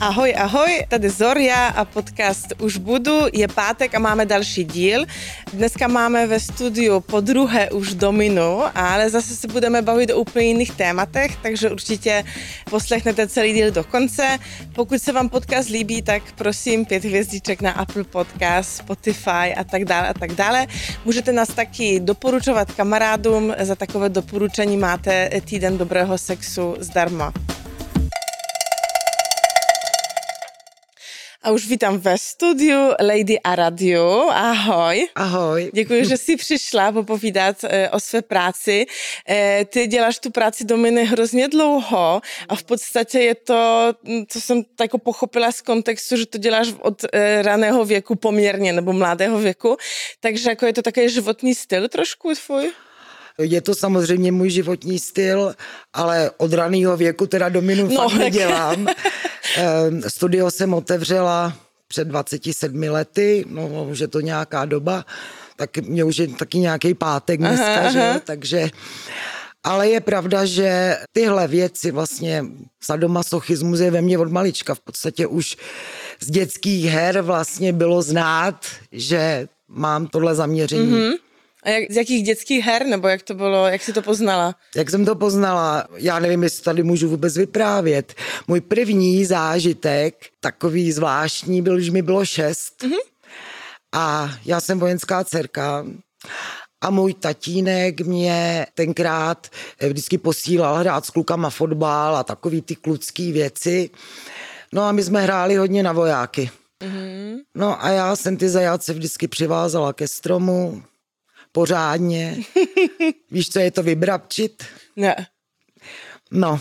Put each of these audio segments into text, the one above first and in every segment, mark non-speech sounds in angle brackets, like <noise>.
Ahoj, ahoj, tady Zoria a podcast Už budu. Je pátek a máme další díl. Dneska máme ve studiu po druhé už Dominu, ale zase se budeme bavit o úplně jiných tématech, takže určitě poslechnete celý díl do konce. Pokud se vám podcast líbí, tak prosím pět hvězdiček na Apple Podcast, Spotify a tak dále a tak dále. Můžete nás taky doporučovat kamarádům, za takové doporučení máte týden dobrého sexu zdarma. A už vítám ve studiu Lady a Radio. Ahoj. Ahoj. Děkuji, že jsi přišla popovídat e, o své práci. E, ty děláš tu práci do miny hrozně dlouho a v podstatě je to, co jsem tak pochopila z kontextu, že to děláš od e, raného věku poměrně, nebo mladého věku. Takže jako je to také životní styl trošku tvůj? Je to samozřejmě můj životní styl, ale od raného věku teda dominu no, fakt nedělám. <laughs> Ehm, studio jsem otevřela před 27 lety, no už je to nějaká doba, tak mě už je taky nějaký pátek dneska, aha, že? Aha. takže ale je pravda, že tyhle věci vlastně sadomasochismus je ve mně od malička. V podstatě už z dětských her vlastně bylo znát, že mám tohle zaměření. Mm-hmm. A jak, z jakých dětských her, nebo jak to bylo, jak jsi to poznala? Jak jsem to poznala, já nevím, jestli tady můžu vůbec vyprávět. Můj první zážitek, takový zvláštní, byl, že mi bylo šest. Mm-hmm. A já jsem vojenská dcerka. A můj tatínek mě tenkrát vždycky posílal hrát s klukama fotbal a takový ty klucký věci. No a my jsme hráli hodně na vojáky. Mm-hmm. No a já jsem ty zajáce vždycky přivázala ke stromu, pořádně. <laughs> Víš, co je to vybrabčit? Ne. No,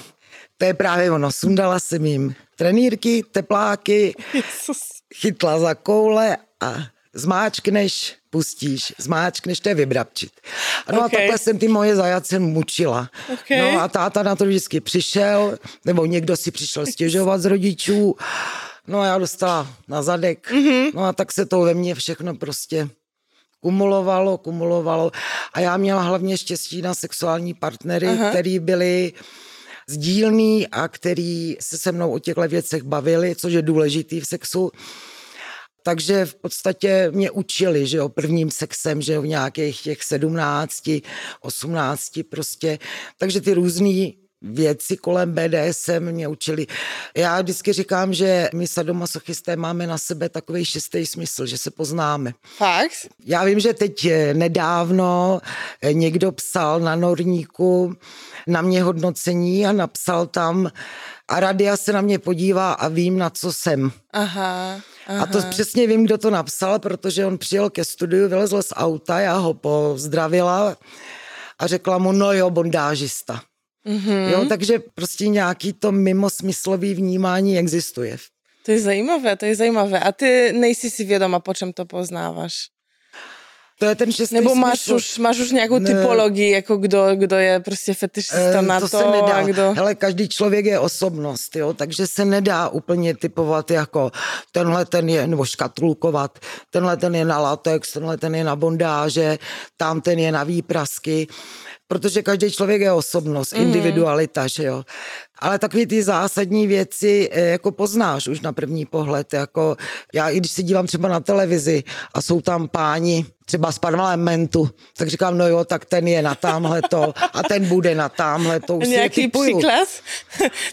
to je právě ono. Sundala jsem jim trenýrky, tepláky, Jesus. chytla za koule a zmáčkneš, pustíš, zmáčkneš, to je vybrabčit. No okay. a takhle jsem ty moje zajace mučila. Okay. No a táta na to vždycky přišel, nebo někdo si přišel stěžovat z rodičů. No a já dostala na zadek. Mm-hmm. No a tak se to ve mně všechno prostě kumulovalo, kumulovalo. A já měla hlavně štěstí na sexuální partnery, Aha. který byli sdílný a který se se mnou o těchto věcech bavili, což je důležitý v sexu. Takže v podstatě mě učili, že jo, prvním sexem, že jo, v nějakých těch 17, 18 prostě. Takže ty různý věci kolem BDSM mě učili. Já vždycky říkám, že my sadomasochisté máme na sebe takový šestý smysl, že se poznáme. Fakt? Já vím, že teď eh, nedávno eh, někdo psal na Norníku na mě hodnocení a napsal tam a Radia se na mě podívá a vím, na co jsem. Aha. Aha. A to přesně vím, kdo to napsal, protože on přijel ke studiu, vylezl z auta, já ho pozdravila a řekla mu, no jo, bondážista. Mm-hmm. Jo, takže prostě nějaký to mimosmyslový vnímání existuje. To je zajímavé, to je zajímavé. A ty nejsi si vědoma, po čem to poznáváš? To je ten šestý Nebo máš smysl. už, máš už nějakou ne. typologii, jako kdo, kdo je prostě fetišista e, na to, to se nedá. a kdo... Hele, každý člověk je osobnost, jo, takže se nedá úplně typovat jako tenhle ten je, nebo škatulkovat, tenhle ten je na latex, tenhle ten je na bondáže, tam ten je na výprasky protože každý člověk je osobnost, mm-hmm. individualita, že jo. Ale takové ty zásadní věci eh, jako poznáš už na první pohled, jako já i když se dívám třeba na televizi a jsou tam páni, třeba z parlamentu, tak říkám, no jo, tak ten je na tamhle to a ten bude na tamhle to. Už Nějaký příklad?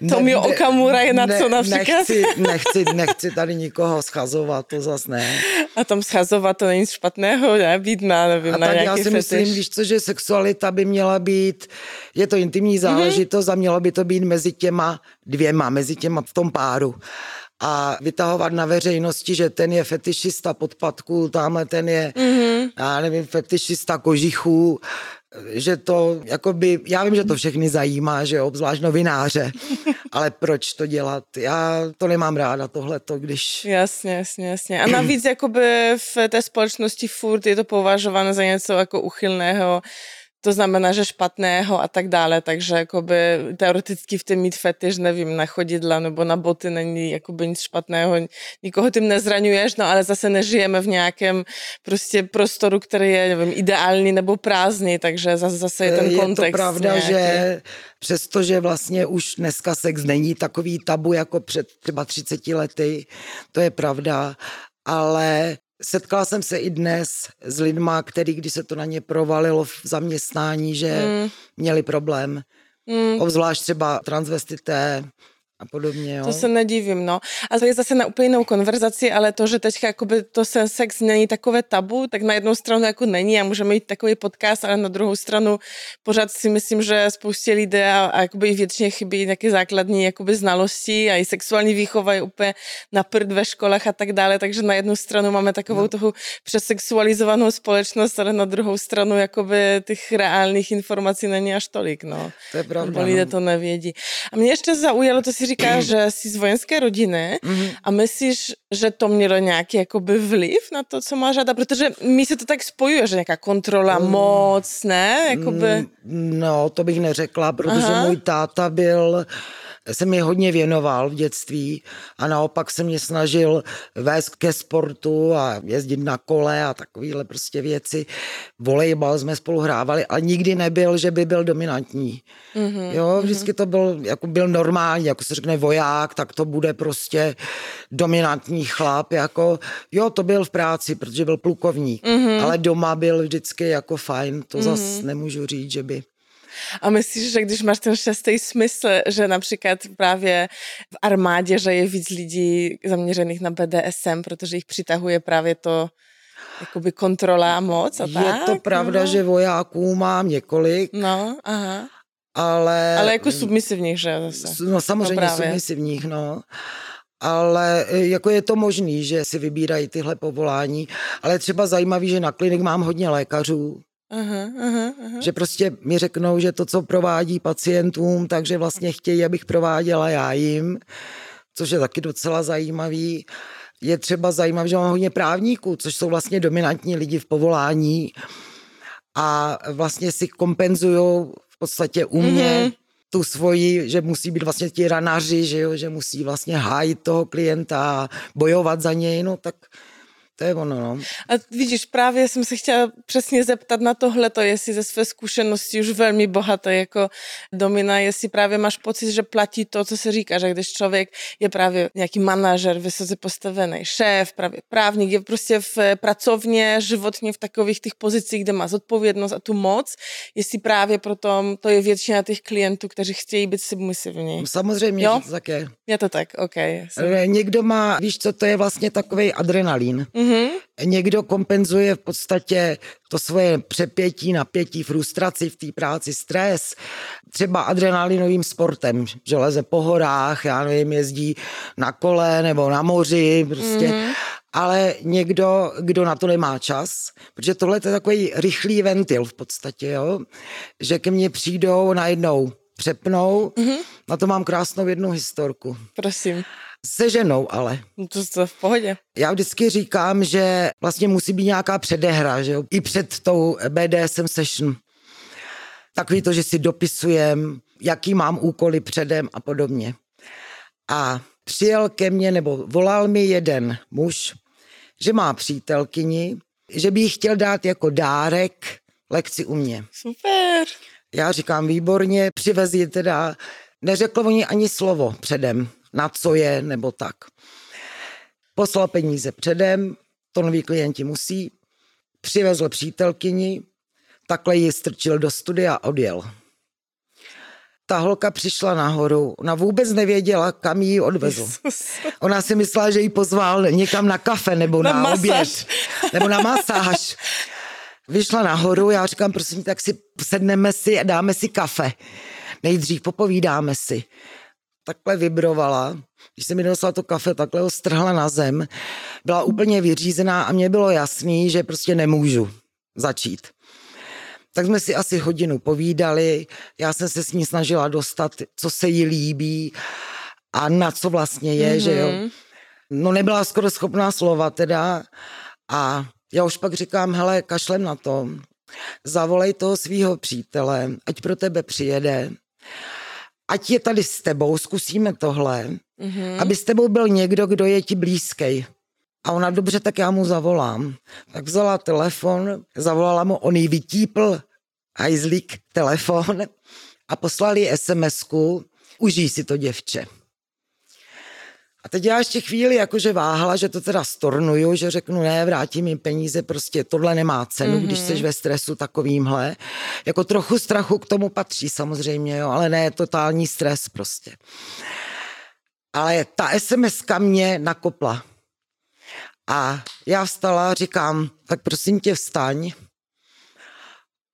Tomio ne, Okamura je na ne, co například? Nechci, nechci, nechci tady nikoho schazovat, to zase ne. A tam schazovat to není špatného, ne? Být na, nevím, a na tak já si fetiš. myslím, víš co, že sexualita by měla být, je to intimní mhm. záležitost mm-hmm. a mělo by to být mezi těma dvěma, mezi těma v tom páru a vytahovat na veřejnosti, že ten je fetišista podpadků, tamhle ten je, mm-hmm. já nevím, fetišista kožichů, že to, jakoby, já vím, že to všechny zajímá, že obzvlášť novináře, <laughs> ale proč to dělat? Já to nemám ráda, tohleto, když... Jasně, jasně, jasně. A navíc jakoby v té společnosti furt je to považováno za něco jako uchylného, to znamená, že špatného a tak dále, takže jakoby teoreticky v tom mít fetiš, nevím, na chodidla nebo na boty není jakoby nic špatného, nikoho tím nezraňuješ, no ale zase nežijeme v nějakém prostě prostoru, který je, nevím, ideální nebo prázdný, takže zase, zase je ten kontext. Je to pravda, nějaký. že přestože vlastně už dneska sex není takový tabu jako před třeba 30 lety, to je pravda, ale setkala jsem se i dnes s lidma, který, když se to na ně provalilo v zaměstnání, že mm. měli problém. Mm. Obzvlášť třeba transvestité, a podobně. Jo. To se nedivím, no. A to je zase na úplně jinou konverzaci, ale to, že teďka jakoby to sen sex není takové tabu, tak na jednu stranu jako není a můžeme mít takový podcast, ale na druhou stranu pořád si myslím, že spoustě lidé a, a jakoby i většině chybí nějaké základní jakoby znalosti a i sexuální výchova je úplně na prd ve školách a tak dále, takže na jednu stranu máme takovou no. toho přesexualizovanou společnost, ale na druhou stranu jakoby těch reálných informací není až tolik, no. To je pravda. Lidé no. to nevědí. A mě ještě zaujalo, to si říkáš, <clears throat> že jsi z vojenské rodiny mm-hmm. a myslíš, že to mělo nějaký jakoby vliv na to, co má řada? Protože mi se to tak spojuje, že nějaká kontrola, mm. moc, ne? Jakoby... No, to bych neřekla, protože Aha. můj táta byl se mi hodně věnoval v dětství a naopak se mě snažil vést ke sportu a jezdit na kole a takovéhle prostě věci. Volejbal jsme spolu hrávali, ale nikdy nebyl, že by byl dominantní. Mm-hmm. Jo, mhm. vždycky to byl, jako byl normální, jako se řekne voják, tak to bude prostě dominantní chlap, jako jo, to byl v práci, protože byl plukovník, mm-hmm. ale doma byl vždycky jako fajn, to mm-hmm. zas nemůžu říct, že by a myslíš, že když máš ten šestý smysl, že například právě v armádě, že je víc lidí zaměřených na BDSM, protože jich přitahuje právě to jakoby kontrola a moc a Je tak? to pravda, no. že vojáků mám několik. No, aha. Ale... Ale jako submisivních, že zase. No samozřejmě no submisivních, no ale e, jako je to možný, že si vybírají tyhle povolání, ale třeba zajímavý, že na klinik mám hodně lékařů, Aha, aha, aha. Že prostě mi řeknou, že to, co provádí pacientům, takže vlastně chtějí, abych prováděla já jim, což je taky docela zajímavý. Je třeba zajímavé, že mám hodně právníků, což jsou vlastně dominantní lidi v povolání a vlastně si kompenzují v podstatě u mě mm-hmm. tu svoji, že musí být vlastně ti ranaři, že, jo, že musí vlastně hájit toho klienta, bojovat za něj, no tak to je ono, no. A vidíš, právě jsem se chtěla přesně zeptat na tohle, to jestli ze své zkušenosti už velmi bohaté jako domina, jestli právě máš pocit, že platí to, co se říká, že když člověk je právě nějaký manažer, vysoce postavený, šéf, právě právník, je prostě v pracovně, životně v takových těch pozicích, kde má zodpovědnost a tu moc, jestli právě proto to je většina těch klientů, kteří chtějí být submisivní. Samozřejmě, jo? že to tak je. Je to tak, ok. Jsem... Někdo má, víš co, to je vlastně takový adrenalín. Mm-hmm Mm-hmm. Někdo kompenzuje v podstatě to svoje přepětí, napětí, frustraci v té práci, stres, třeba adrenalinovým sportem, že leze po horách, já nevím, jezdí na kole nebo na moři, prostě. Mm-hmm. Ale někdo, kdo na to nemá čas, protože tohle je takový rychlý ventil v podstatě, jo? že ke mně přijdou najednou přepnou. Mm-hmm. Na to mám krásnou jednu historku. Prosím. Se ženou ale. No to je v pohodě. Já vždycky říkám, že vlastně musí být nějaká předehra, že jo? I před tou BDSM session. Takový to, že si dopisujem, jaký mám úkoly předem a podobně. A přijel ke mně, nebo volal mi jeden muž, že má přítelkyni, že by jí chtěl dát jako dárek lekci u mě. Super. Já říkám výborně, přivez ji teda, neřekl oni ani slovo předem na co je nebo tak. Poslal peníze předem, to noví klienti musí, přivezl přítelkyni, takhle ji strčil do studia a odjel. Ta holka přišla nahoru, ona vůbec nevěděla, kam ji odvezl. Ona si myslela, že ji pozval někam na kafe nebo na, na oběd, nebo na masáž. Vyšla nahoru, já říkám, prosím, tak si sedneme si a dáme si kafe. Nejdřív popovídáme si takhle vibrovala. Když se mi dostala to kafe, takhle ho strhla na zem. Byla úplně vyřízená a mně bylo jasný, že prostě nemůžu začít. Tak jsme si asi hodinu povídali, já jsem se s ní snažila dostat, co se jí líbí a na co vlastně je, mm-hmm. že jo. Mhm. No nebyla skoro schopná slova teda a já už pak říkám, hele, kašlem na to. zavolej toho svého přítele, ať pro tebe přijede, ať je tady s tebou, zkusíme tohle, mm-hmm. aby s tebou byl někdo, kdo je ti blízký. A ona, dobře, tak já mu zavolám. Tak vzala telefon, zavolala mu, on jí vytípl hajzlík telefon a poslali SMS-ku, užij si to děvče. A teď já ještě chvíli jakože váhala, že to teda stornuju, že řeknu ne, vrátím mi peníze, prostě tohle nemá cenu, mm-hmm. když jsi ve stresu takovýmhle. Jako trochu strachu k tomu patří samozřejmě, jo, ale ne totální stres prostě. Ale ta sms mě nakopla. A já vstala říkám, tak prosím tě vstaň.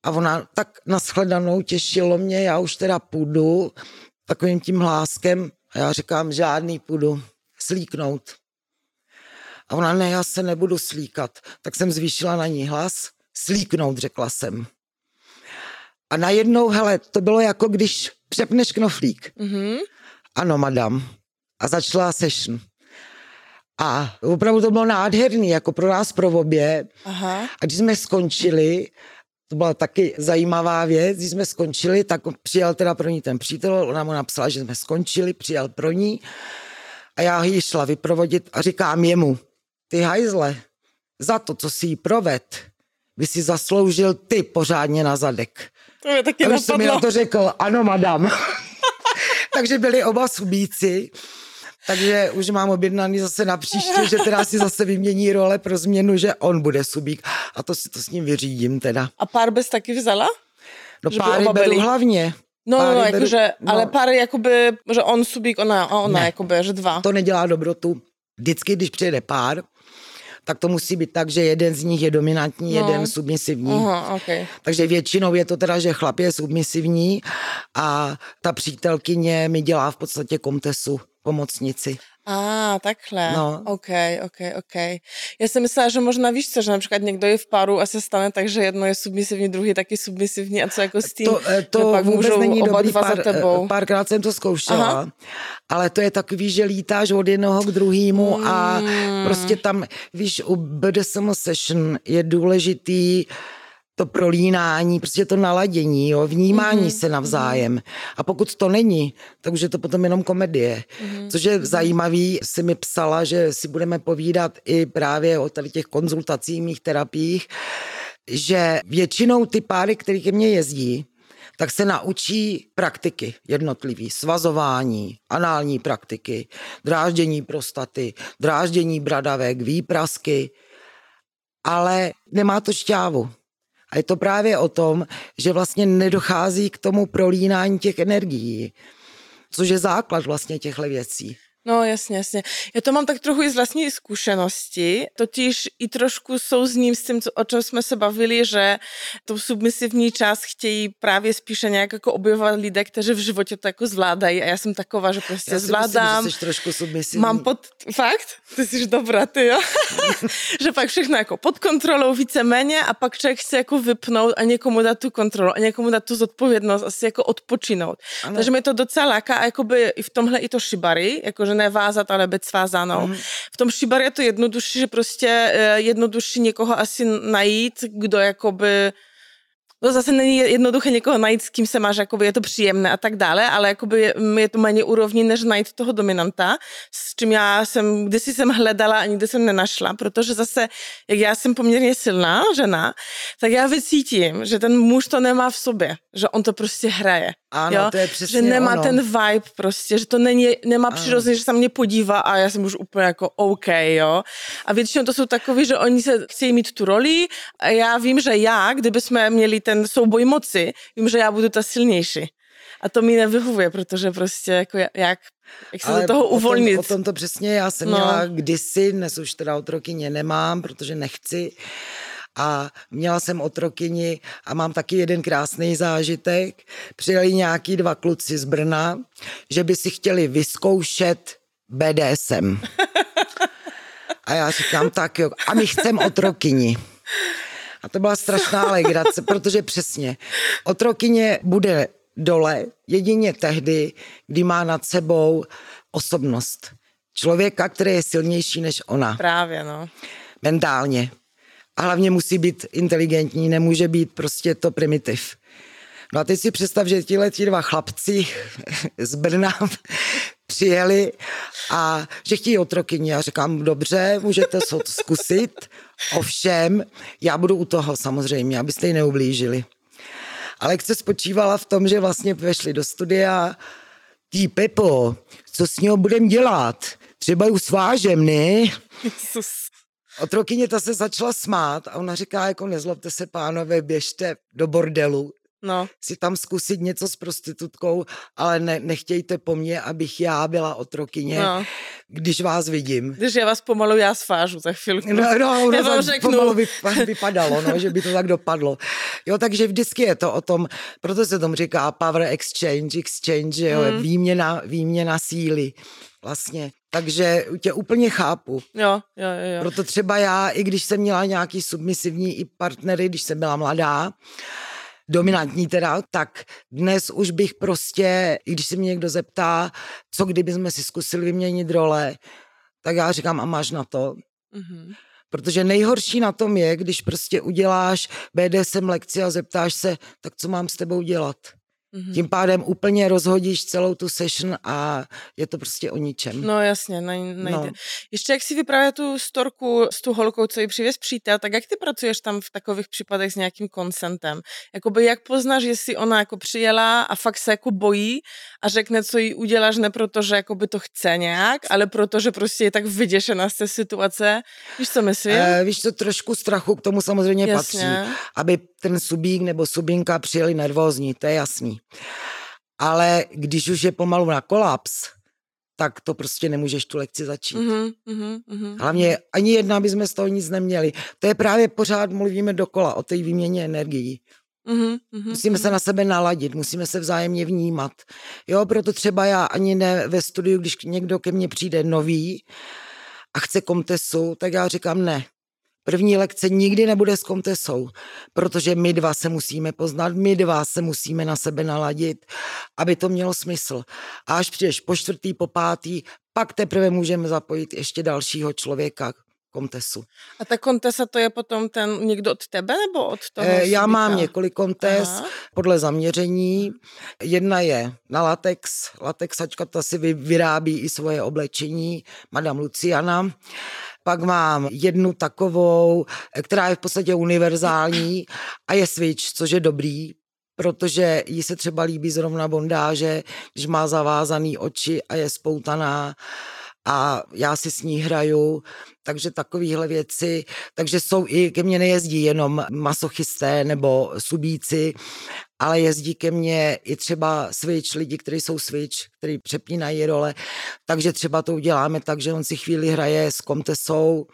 A ona tak naschledanou těšilo mě, já už teda půjdu takovým tím hláskem. A já říkám, žádný půjdu slíknout. A ona, ne, já se nebudu slíkat. Tak jsem zvýšila na ní hlas, slíknout, řekla jsem. A najednou, hele, to bylo jako když přepneš knoflík. Mm-hmm. Ano, madam. A začala session. A opravdu to bylo nádherný, jako pro nás pro obě. Aha. A když jsme skončili, to byla taky zajímavá věc, když jsme skončili, tak přijel teda pro ní ten přítel, ona mu napsala, že jsme skončili, přijel pro ní a já ji šla vyprovodit a říkám jemu, ty hajzle, za to, co si jí proved, by si zasloužil ty pořádně na zadek. To mě taky a jsem mi na to řekl, ano, madam. <laughs> Takže byli oba subíci. Takže už mám objednaný zase na příště, že teda si zase vymění role pro změnu, že on bude subík. A to si to s ním vyřídím teda. A pár bys taky vzala? No že páry beru hlavně. No, no, jakože, no. ale pár jakoby, že on subík, ona a ona, ne, jakoby, že dva. To nedělá dobrotu. Vždycky, když přijede pár, tak to musí být tak, že jeden z nich je dominantní, no. jeden submisivní. Aha, okay. Takže většinou je to teda, že chlap je submisivní a ta přítelkyně mi dělá v podstatě komtesu pomocnici. A, takhle. No. OK, OK, OK. Já jsem myslela, že možná víš co, že například někdo je v páru a se stane tak, že jedno je submisivní, druhý taky submisivní a co jako s tím, to, eh, to pak vůbec není oba dobrý, dva pár, za tebou. Eh, párkrát jsem to zkoušela, Aha. ale to je takový, že lítáš od jednoho k druhému mm. a prostě tam, víš, u BDSM session je důležitý to prolínání, prostě to naladění, jo, vnímání mm-hmm. se navzájem. A pokud to není, tak už je to potom jenom komedie. Mm-hmm. Což je zajímavý, si mi psala, že si budeme povídat i právě o tady těch konzultacích, mých terapiích, že většinou ty páry, které ke mně jezdí, tak se naučí praktiky jednotlivý, svazování, anální praktiky, dráždění prostaty, dráždění bradavek, výprasky, ale nemá to šťávu. A je to právě o tom, že vlastně nedochází k tomu prolínání těch energií, což je základ vlastně těchto věcí. No jasně, jasně. Já to mám tak trochu i z vlastní zkušenosti, totiž i trošku souzním s tím, o čem jsme se bavili, že to submisivní část chtějí právě spíše nějak jako objevovat lidé, kteří v životě to jako zvládají a já jsem taková, že prostě já zvládám. Myslím, že jsi trošku submisivní. Mám pod... Fakt? Ty jsi dobrá, ty jo? <laughs> že pak všechno jako pod kontrolou víceméně a pak člověk chce jako vypnout a někomu dát tu kontrolu a někomu dát tu zodpovědnost asi jako odpočinout. Ano. Takže mi to docela láká a jakoby i v tomhle i to šibary, jakože nevázat, ale být svázanou. Mm. V tom šibar je to jednodušší, že prostě eh, jednodušší někoho asi najít, kdo jakoby No zase není jednoduché někoho najít, s kým se máš, jakoby je to příjemné a tak dále, ale jakoby je to méně úrovní, než najít toho dominanta, s čím já jsem, kdysi jsem hledala a nikdy jsem nenašla, protože zase, jak já jsem poměrně silná žena, tak já vycítím, že ten muž to nemá v sobě, že on to prostě hraje. Ano, jo? to je přesně Že nemá ono. ten vibe prostě, že to není, nemá přirozeně, že se mě podívá a já jsem už úplně jako OK, jo. A většinou to jsou takový, že oni se chtějí mít tu roli a já vím, že já, kdyby jsme měli ten souboj moci, vím, že já budu ta silnější. A to mi nevyhovuje, protože prostě jako jak, jak se Ale do toho uvolnit. O tom, o tom to přesně já jsem no. měla kdysi, dnes už teda otrokyně nemám, protože nechci a měla jsem otrokyni a mám taky jeden krásný zážitek. Přijeli nějaký dva kluci z Brna, že by si chtěli vyzkoušet BDSM. A já říkám, tak jo, a my chcem otrokyni. A to byla strašná legrace, protože přesně otrokyně bude dole jedině tehdy, kdy má nad sebou osobnost. Člověka, který je silnější než ona. Právě, no. Mentálně. A hlavně musí být inteligentní, nemůže být prostě to primitiv. No a teď si představ, že ti dva chlapci <laughs> z Brna <laughs> přijeli a že chtějí otrokyně. Já říkám, dobře, můžete to <laughs> zkusit, ovšem, já budu u toho samozřejmě, abyste ji neublížili. Ale lekce spočívala v tom, že vlastně vešli do studia, tí Pepo, co s ní budem dělat? Třeba ju svážem, ne? Otrokyně ta se začala smát a ona říká, jako nezlobte se pánové, běžte do bordelu, no. si tam zkusit něco s prostitutkou, ale ne, nechtějte po mně, abych já byla otrokyně, no. když vás vidím. Když já vás pomalu já svážu za chvilku. No, no ono <laughs> já vám řeknu. pomalu vypadalo, no, že by to tak dopadlo. Jo, takže vždycky je to o tom, proto se tomu říká power exchange, exchange, jo, mm. výměna, výměna síly vlastně. Takže tě úplně chápu. Jo, jo, jo. Proto třeba já, i když jsem měla nějaký submisivní i partnery, když jsem byla mladá, dominantní teda, tak dnes už bych prostě, i když se mě někdo zeptá, co kdyby jsme si zkusili vyměnit role, tak já říkám, a máš na to? Mm-hmm. Protože nejhorší na tom je, když prostě uděláš BDSM lekci a zeptáš se, tak co mám s tebou dělat? Mm-hmm. Tím pádem úplně rozhodíš celou tu session a je to prostě o ničem. No jasně, nejde. No. Ještě jak si vyprávěl tu storku s tu holkou, co ji přivez přítel, tak jak ty pracuješ tam v takových případech s nějakým konsentem? Jakoby jak poznáš, jestli ona jako přijela a fakt se jako bojí a řekne, co jí uděláš, ne proto, že by to chce nějak, ale proto, že prostě je tak vyděšená z té situace. Víš, co myslím? E, víš, to trošku strachu k tomu samozřejmě jasně. patří, aby ten subík nebo subinka přijeli nervózní, to je jasný. Ale když už je pomalu na kolaps, tak to prostě nemůžeš tu lekci začít. Mm-hmm, mm-hmm. Hlavně ani jedna by jsme z toho nic neměli. To je právě pořád mluvíme dokola o té výměně energií. Mm-hmm, musíme se na sebe naladit, musíme se vzájemně vnímat. Jo, proto třeba já ani ne ve studiu, když někdo ke mně přijde nový a chce komtesu, tak já říkám ne, První lekce nikdy nebude s kontesou, protože my dva se musíme poznat, my dva se musíme na sebe naladit, aby to mělo smysl. A až přijdeš po čtvrtý, po pátý, pak teprve můžeme zapojit ještě dalšího člověka, kontesu. A ta kontesa to je potom ten někdo od tebe nebo od toho? E, já mám několik kontes Aha. podle zaměření. Jedna je na latex. Latexačka ta si vyrábí i svoje oblečení, Madame Luciana. Pak mám jednu takovou, která je v podstatě univerzální a je switch, což je dobrý, protože jí se třeba líbí zrovna bondáže, když má zavázaný oči a je spoutaná a já si s ní hraju, takže takovéhle věci, takže jsou i, ke mně nejezdí jenom masochisté nebo subíci, ale jezdí ke mně i třeba switch, lidi, kteří jsou switch, kteří přepínají role, takže třeba to uděláme tak, že on si chvíli hraje s komtesou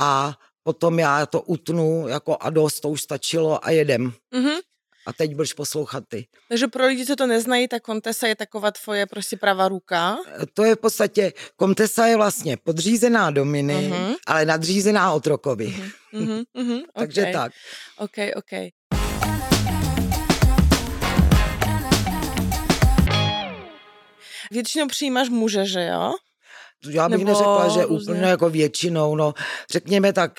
a potom já to utnu jako a dost, to už stačilo a jedem. Mm-hmm. A teď budeš poslouchat ty. Takže pro lidi, co to neznají, tak Kontesa je taková tvoje prostě pravá ruka? To je v podstatě, Kontesa je vlastně podřízená dominy, uh-huh. ale nadřízená otrokovi. Uh-huh. <laughs> Uh-huh. Takže okay. tak. OK, OK. Většinou přijímáš muže, že jo? Já bych Nebo neřekla, že různě. úplně jako většinou, no řekněme tak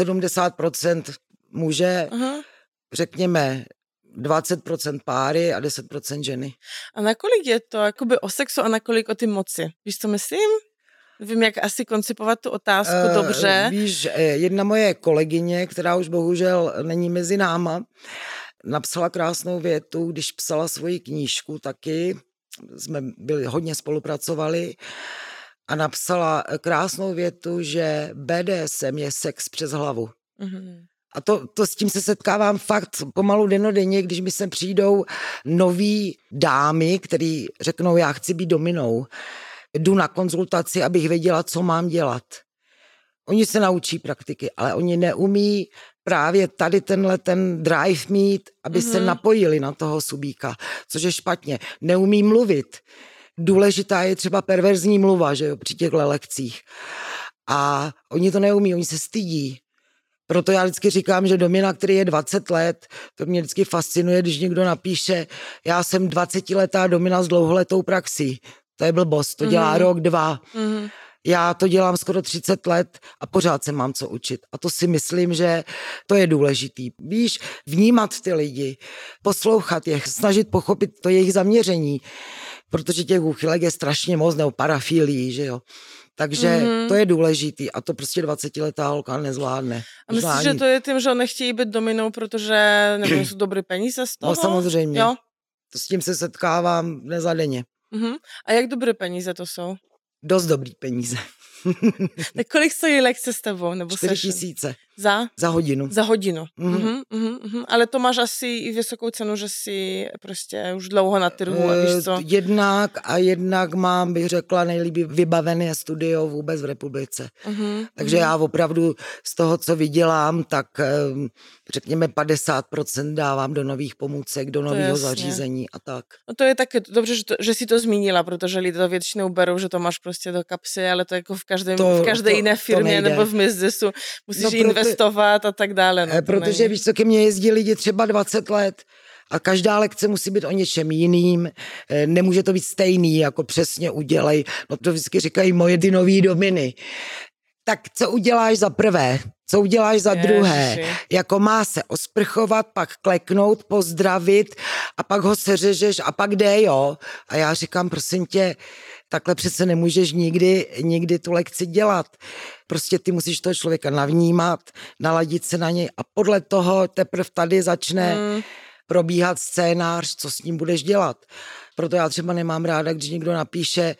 70% muže, uh-huh. řekněme 20% páry a 10% ženy. A nakolik je to jakoby o sexu a nakolik o ty moci? Víš, co myslím? Vím, jak asi koncipovat tu otázku uh, dobře. Víš, eh, jedna moje kolegyně, která už bohužel není mezi náma, napsala krásnou větu, když psala svoji knížku taky, jsme byli, hodně spolupracovali, a napsala krásnou větu, že BDSM je sex přes hlavu. Mm-hmm. A to, to s tím se setkávám fakt pomalu denodenně, když mi sem přijdou noví dámy, který řeknou, já chci být dominou. Jdu na konzultaci, abych věděla, co mám dělat. Oni se naučí praktiky, ale oni neumí právě tady tenhle ten drive mít, aby mm-hmm. se mhm. napojili na toho subíka, což je špatně. Neumí mluvit. Důležitá je třeba perverzní mluva, že jo, při těchto lekcích. A oni to neumí, oni se stydí. Proto já vždycky říkám, že Domina, který je 20 let, to mě vždycky fascinuje, když někdo napíše, já jsem 20 letá Domina s dlouholetou praxí. To je blbost, to dělá mm-hmm. rok, dva. Mm-hmm. Já to dělám skoro 30 let a pořád se mám co učit. A to si myslím, že to je důležitý. Víš, vnímat ty lidi, poslouchat je, snažit pochopit to jejich zaměření, protože těch úchylek je strašně moc, nebo parafilí, že jo. Takže mm-hmm. to je důležitý a to prostě 20-letá holka nezvládne. A myslíš, že to je tím, že nechtějí být dominou, protože nebo <clears throat> jsou dobré peníze z toho? No samozřejmě. Jo? To s tím se setkávám nezadeně. Mm-hmm. A jak dobré peníze to jsou? Dost dobrý peníze. <laughs> tak kolik stojí lekce s tebou? Nebo 4 tisíce. Za? Za hodinu. Za hodinu. Mm-hmm. Uh-huh, uh-huh. Ale to máš asi i vysokou cenu, že jsi prostě už dlouho na trhu, a víš co? Eh, jednak a jednak mám, bych řekla, nejlíp vybavené studio vůbec v republice. Uh-huh, Takže uh-huh. já opravdu z toho, co vydělám, tak ehm, řekněme 50% dávám do nových pomůcek, do nového zařízení a tak. No to je tak dobře, že, to, že si to zmínila, protože lidé to většinou berou, že to máš prostě do kapsy, ale to jako v, každém, to, v každé to, jiné firmě nebo v biznesu musíš no, investovat investovat a tak dále. No, eh, Protože víš, co ke mně jezdí lidi třeba 20 let a každá lekce musí být o něčem jiným, eh, nemůže to být stejný, jako přesně udělej. No to vždycky říkají moje dynový dominy. Tak co uděláš za prvé? Co uděláš za Ježiši. druhé? Jako má se osprchovat, pak kleknout, pozdravit a pak ho seřežeš a pak jde, jo. A já říkám, prosím tě, takhle přece nemůžeš nikdy, nikdy tu lekci dělat. Prostě ty musíš toho člověka navnímat, naladit se na něj a podle toho teprve tady začne mm. probíhat scénář, co s ním budeš dělat. Proto já třeba nemám ráda, když někdo napíše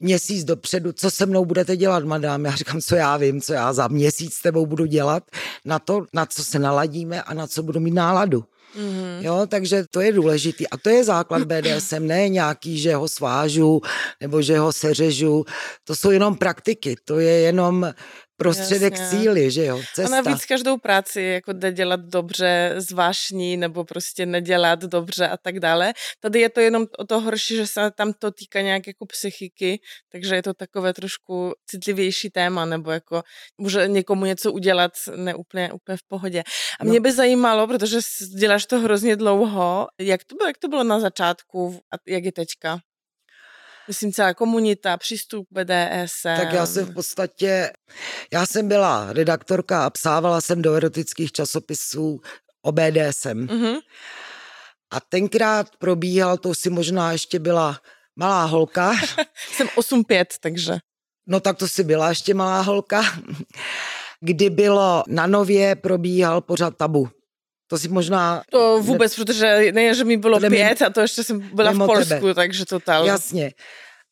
měsíc dopředu, co se mnou budete dělat, madám. Já říkám, co já vím, co já za měsíc s tebou budu dělat, na to, na co se naladíme a na co budu mít náladu. Mm-hmm. Jo, takže to je důležitý. A to je základ <clears throat> BDSM, ne nějaký, že ho svážu nebo že ho seřežu. To jsou jenom praktiky, to je jenom prostředek Jasně. síly, že jo, cesta. A navíc každou práci jako jde dělat dobře, zvážní, nebo prostě nedělat dobře a tak dále. Tady je to jenom o to horší, že se tam to týká nějak jako psychiky, takže je to takové trošku citlivější téma, nebo jako může někomu něco udělat neúplně úplně v pohodě. A no. mě by zajímalo, protože děláš to hrozně dlouho, jak to bylo, jak to bylo na začátku a jak je teďka? Myslím celá komunita, přístup k BDSM. Tak já jsem v podstatě, já jsem byla redaktorka a psávala jsem do erotických časopisů o BDSM. Mm-hmm. A tenkrát probíhal, to si možná ještě byla malá holka. <laughs> jsem 8-5, takže. No tak to si byla ještě malá holka. Kdy bylo na nově probíhal pořád tabu. To si možná... To vůbec, ne... protože ne, že mi bylo pět a to ještě jsem byla v Polsku, tebe. takže totál. Jasně.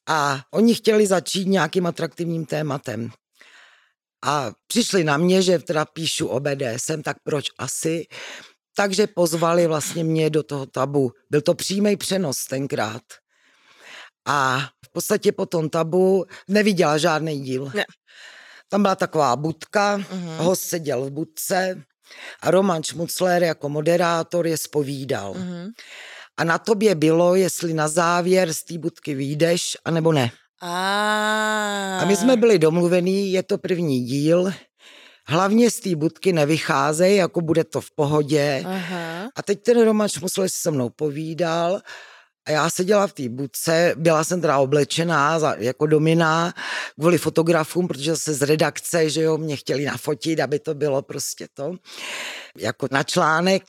A oni chtěli začít nějakým atraktivním tématem. A přišli na mě, že teda píšu o BDSM, tak proč asi? Takže pozvali vlastně mě do toho tabu. Byl to přímý přenos tenkrát. A v podstatě po tom tabu neviděla žádný díl. Ne. Tam byla taková budka, uh-huh. host seděl v budce, a Roman Šmucler jako moderátor je spovídal. Mm-hmm. A na tobě bylo, jestli na závěr z té budky vyjdeš, anebo ne. A... a my jsme byli domluvení, je to první díl, hlavně z té budky nevycházej, jako bude to v pohodě. Aha. A teď ten Roman si se mnou povídal a já seděla v té budce, byla jsem teda oblečená za, jako domina kvůli fotografům, protože se z redakce, že jo, mě chtěli nafotit, aby to bylo prostě to, jako na článek.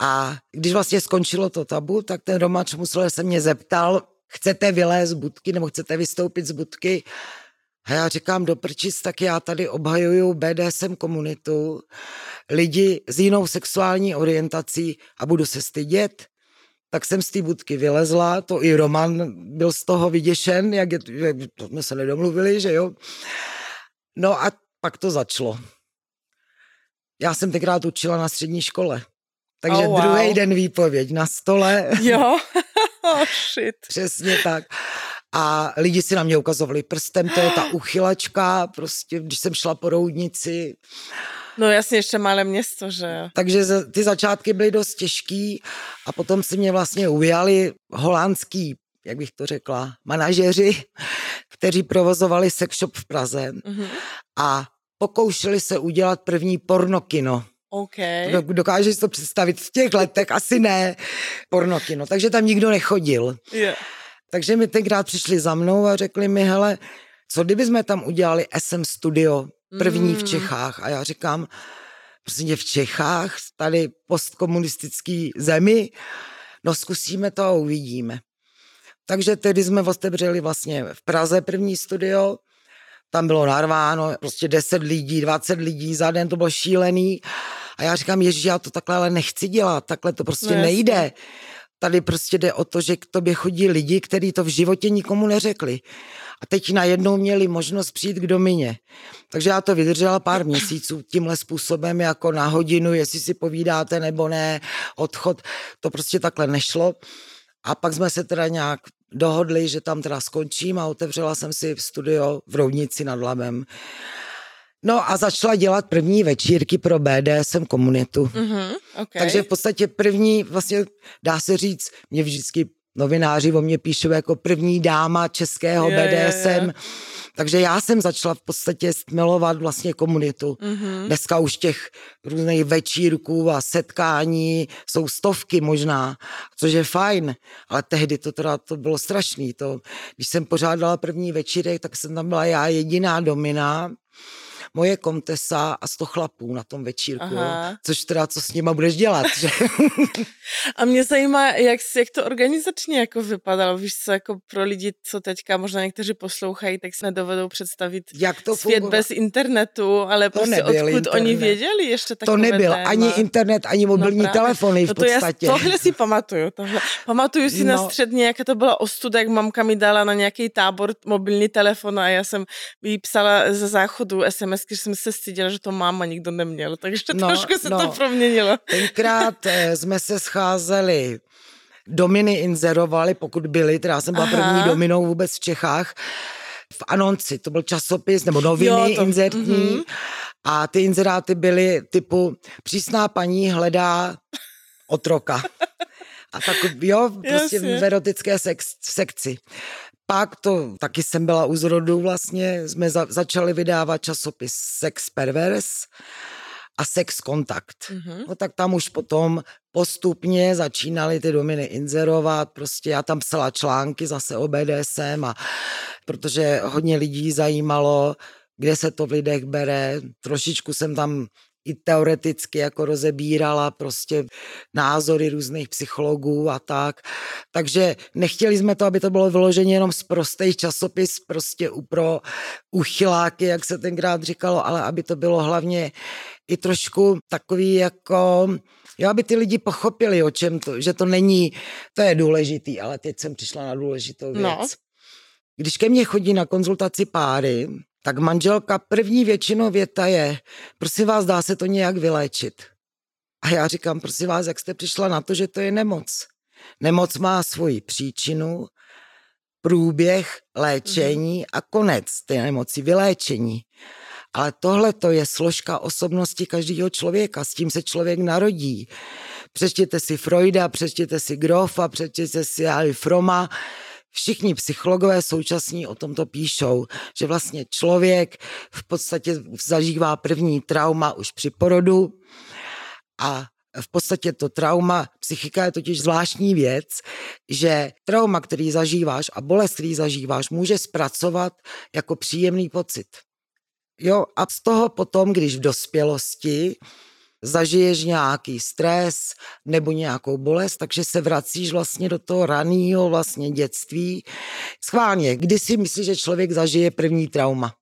A když vlastně skončilo to tabu, tak ten Romač musel se mě zeptal, chcete vylézt z budky nebo chcete vystoupit z budky? A já říkám, do prčic, tak já tady obhajuju BDSM komunitu, lidi s jinou sexuální orientací a budu se stydět tak jsem z té budky vylezla, to i Roman byl z toho vyděšen, jak, je, jak to jsme se nedomluvili, že jo. No a pak to začalo. Já jsem tenkrát učila na střední škole. Takže oh, wow. druhý den výpověď na stole. <laughs> Jo, oh, <laughs> shit. Přesně tak. A lidi si na mě ukazovali prstem, to je ta uchylačka, prostě, když jsem šla po roudnici. No jasně, ještě malé město, že Takže ty začátky byly dost těžký a potom si mě vlastně ujali holandský, jak bych to řekla, manažeři, <laughs> kteří provozovali sex shop v Praze mm-hmm. a pokoušeli se udělat první pornokino. Okay. Dokážeš to představit v těch letech? Asi ne. Pornokino. Takže tam nikdo nechodil. Yeah. Takže mi tenkrát přišli za mnou a řekli mi, hele, co kdyby jsme tam udělali SM Studio, první mm. v Čechách. A já říkám, prostě v Čechách, tady postkomunistický zemi, no zkusíme to a uvidíme. Takže tedy jsme otevřeli vlastně v Praze první studio, tam bylo narváno prostě 10 lidí, 20 lidí, za den to bylo šílený. A já říkám, ježiš, já to takhle ale nechci dělat, takhle to prostě no, nejde. Tady prostě jde o to, že k tobě chodí lidi, kteří to v životě nikomu neřekli. A teď najednou měli možnost přijít k domině. Takže já to vydržela pár měsíců tímhle způsobem, jako na hodinu, jestli si povídáte nebo ne, odchod. To prostě takhle nešlo. A pak jsme se teda nějak dohodli, že tam teda skončím a otevřela jsem si studio v Roudnici nad Labem. No a začala dělat první večírky pro BDSM komunitu. Mm-hmm, okay. Takže v podstatě první, vlastně dá se říct, mě vždycky novináři o mě píšou jako první dáma českého je, BDSM. Je, je. Takže já jsem začala v podstatě milovat vlastně komunitu. Mm-hmm. Dneska už těch různých večírků a setkání jsou stovky možná, což je fajn, ale tehdy to teda to bylo strašný. To, když jsem pořádala první večírek, tak jsem tam byla já jediná domina moje komtesa a sto chlapů na tom večírku, jo. což teda co s nima budeš dělat, že? <laughs> a mě zajímá, jak, jak to organizačně jako vypadalo, víš co, jako pro lidi, co teďka možná někteří poslouchají, tak si nedovedou představit jak to svět fungovalo? bez internetu, ale to prostě odkud internet. oni věděli ještě takové To nebyl téma. ani internet, ani mobilní no telefony v no to podstatě. Já, tohle si pamatuju, tohle. Pamatuju si no. na střední, jaké to byla ostuda, jak mamka mi dala na nějaký tábor mobilní telefon a já jsem jí psala ze záchodu SMS hezky, že jsem se styděla, že to máma nikdo neměl, takže no, trošku se no. to proměnilo. Tenkrát eh, jsme se scházeli dominy inzerovali, pokud byly, teda jsem byla Aha. první dominou vůbec v Čechách, v Anonci, to byl časopis nebo noviny jo, to, inzertní mm-hmm. a ty inzeráty byly typu přísná paní hledá otroka. A tak jo, prostě v erotické sex, sekci pak to taky jsem byla u zrodu vlastně, jsme za, začali vydávat časopis Sex Perverse a Sex Kontakt. Mm-hmm. No tak tam už potom postupně začínaly ty dominy inzerovat, prostě já tam psala články zase o BDSM a protože hodně lidí zajímalo, kde se to v lidech bere, trošičku jsem tam i teoreticky jako rozebírala prostě názory různých psychologů a tak. Takže nechtěli jsme to, aby to bylo vyloženě jenom z prostých časopis, prostě pro uchyláky, jak se tenkrát říkalo, ale aby to bylo hlavně i trošku takový jako Jo, aby ty lidi pochopili, o čem to, že to není, to je důležitý, ale teď jsem přišla na důležitou no. věc. No. Když ke mně chodí na konzultaci páry, tak manželka první většinou věta je, prosím vás, dá se to nějak vyléčit. A já říkám, prosím vás, jak jste přišla na to, že to je nemoc. Nemoc má svoji příčinu, průběh, léčení a konec té nemoci, vyléčení. Ale tohle to je složka osobnosti každého člověka, s tím se člověk narodí. Přečtěte si Freuda, přečtěte si Grofa, přečtěte si Ali Froma, všichni psychologové současní o tomto píšou, že vlastně člověk v podstatě zažívá první trauma už při porodu a v podstatě to trauma, psychika je totiž zvláštní věc, že trauma, který zažíváš a bolest, který zažíváš, může zpracovat jako příjemný pocit. Jo, a z toho potom, když v dospělosti zažiješ nějaký stres nebo nějakou bolest, takže se vracíš vlastně do toho raného vlastně dětství. Schválně, kdy si myslíš, že člověk zažije první trauma?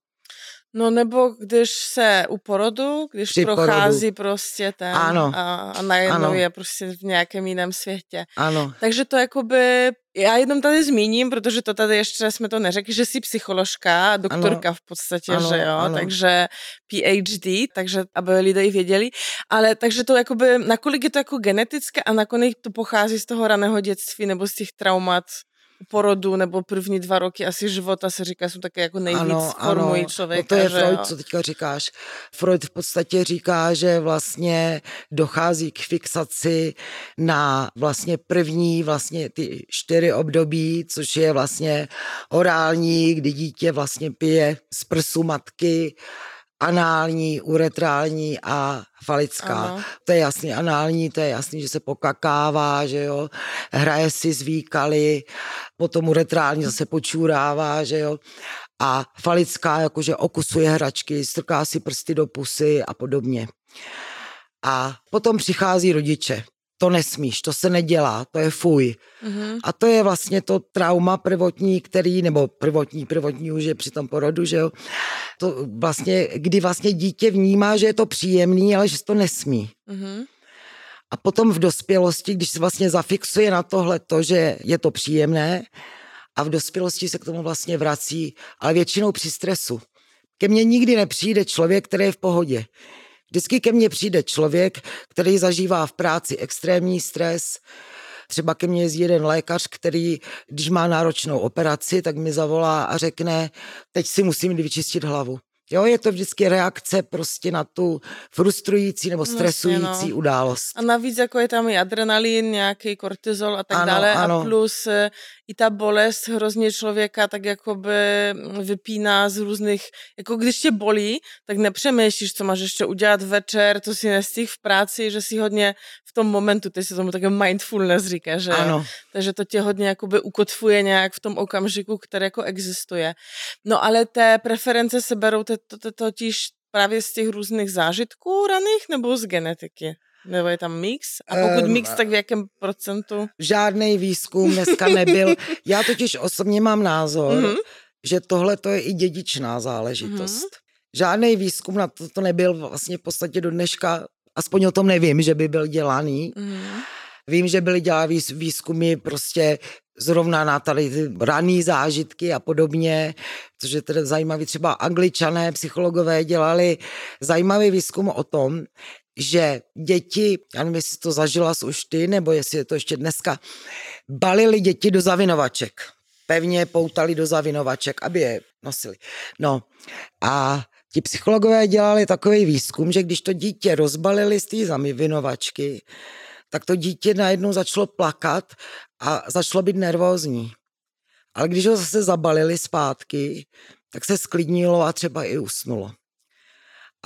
No nebo když se u porodu, když Při prochází porodu. prostě ten ano. a, a najednou ano. je prostě v nějakém jiném světě. Ano. Takže to jakoby, já jenom tady zmíním, protože to tady ještě jsme to neřekli, že jsi psycholožka, doktorka ano. v podstatě, ano, že jo, ano. takže PhD, takže aby lidé věděli, ale takže to jakoby, nakolik je to jako genetické a nakolik to pochází z toho raného dětství nebo z těch traumat porodu nebo první dva roky asi života se říká, jsou také jako nejvíc ano, formují ano. člověka. No to je Freud, jo? co teďka říkáš. Freud v podstatě říká, že vlastně dochází k fixaci na vlastně první vlastně ty čtyři období, což je vlastně orální, kdy dítě vlastně pije z prsu matky anální, uretrální a falická. Ano. To je jasný, anální, to je jasný, že se pokakává, že jo, hraje si z výkaly, potom uretrální zase počůrává, že jo, a falická jakože okusuje hračky, strká si prsty do pusy a podobně. A potom přichází rodiče to nesmíš, to se nedělá, to je fuj. Mm-hmm. A to je vlastně to trauma prvotní, který, nebo prvotní, prvotní už je při tom porodu, že jo, to vlastně, kdy vlastně dítě vnímá, že je to příjemný, ale že to nesmí. Mm-hmm. A potom v dospělosti, když se vlastně zafixuje na tohle to, že je to příjemné, a v dospělosti se k tomu vlastně vrací, ale většinou při stresu. Ke mně nikdy nepřijde člověk, který je v pohodě. Vždycky ke mně přijde člověk, který zažívá v práci extrémní stres, Třeba ke mně jezdí jeden lékař, který, když má náročnou operaci, tak mi zavolá a řekne, teď si musím vyčistit hlavu. Jo, je to vždycky reakce prostě na tu frustrující nebo stresující vlastně, no. událost. A navíc jako je tam i adrenalin, nějaký kortizol a tak ano, dále ano. a plus eh, i ta bolest hrozně člověka tak jakoby vypíná z různých, jako když tě bolí, tak nepřemýšlíš, co máš ještě udělat večer, to si nestih v práci, že si hodně v tom momentu, ty si tomu také mindfulness říká, že ano. Takže to tě hodně jakoby ukotvuje nějak v tom okamžiku, který jako existuje. No ale té preference se berou to, to, totiž právě z těch různých zážitků raných nebo z genetiky? Nebo je tam mix? A pokud um, mix, tak v jakém procentu? Žádný výzkum dneska nebyl. <laughs> Já totiž osobně mám názor, mm-hmm. že tohle to je i dědičná záležitost. Mm-hmm. Žádný výzkum na to, to nebyl vlastně v podstatě do dneška, aspoň o tom nevím, že by byl dělaný. Mm-hmm. Vím, že byly dělány výzkumy prostě zrovna na tady ty raný zážitky a podobně, což je teda zajímavý. Třeba angličané, psychologové dělali zajímavý výzkum o tom, že děti, já nevím, jestli to zažila už ty, nebo jestli je to ještě dneska, balili děti do zavinovaček. Pevně poutali do zavinovaček, aby je nosili. No a ti psychologové dělali takový výzkum, že když to dítě rozbalili z té zavinovačky, tak to dítě najednou začalo plakat a začalo být nervózní. Ale když ho zase zabalili zpátky, tak se sklidnilo a třeba i usnulo.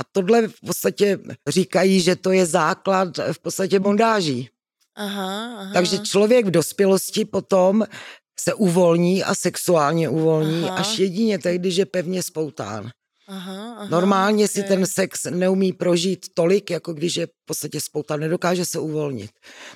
A tohle v podstatě říkají, že to je základ v podstatě bondáží. Aha, aha. Takže člověk v dospělosti potom se uvolní a sexuálně uvolní aha. až jedině tehdy, když je pevně spoután. Aha, aha, Normálně okay. si ten sex neumí prožít tolik, jako když je v podstatě spouta, nedokáže se uvolnit.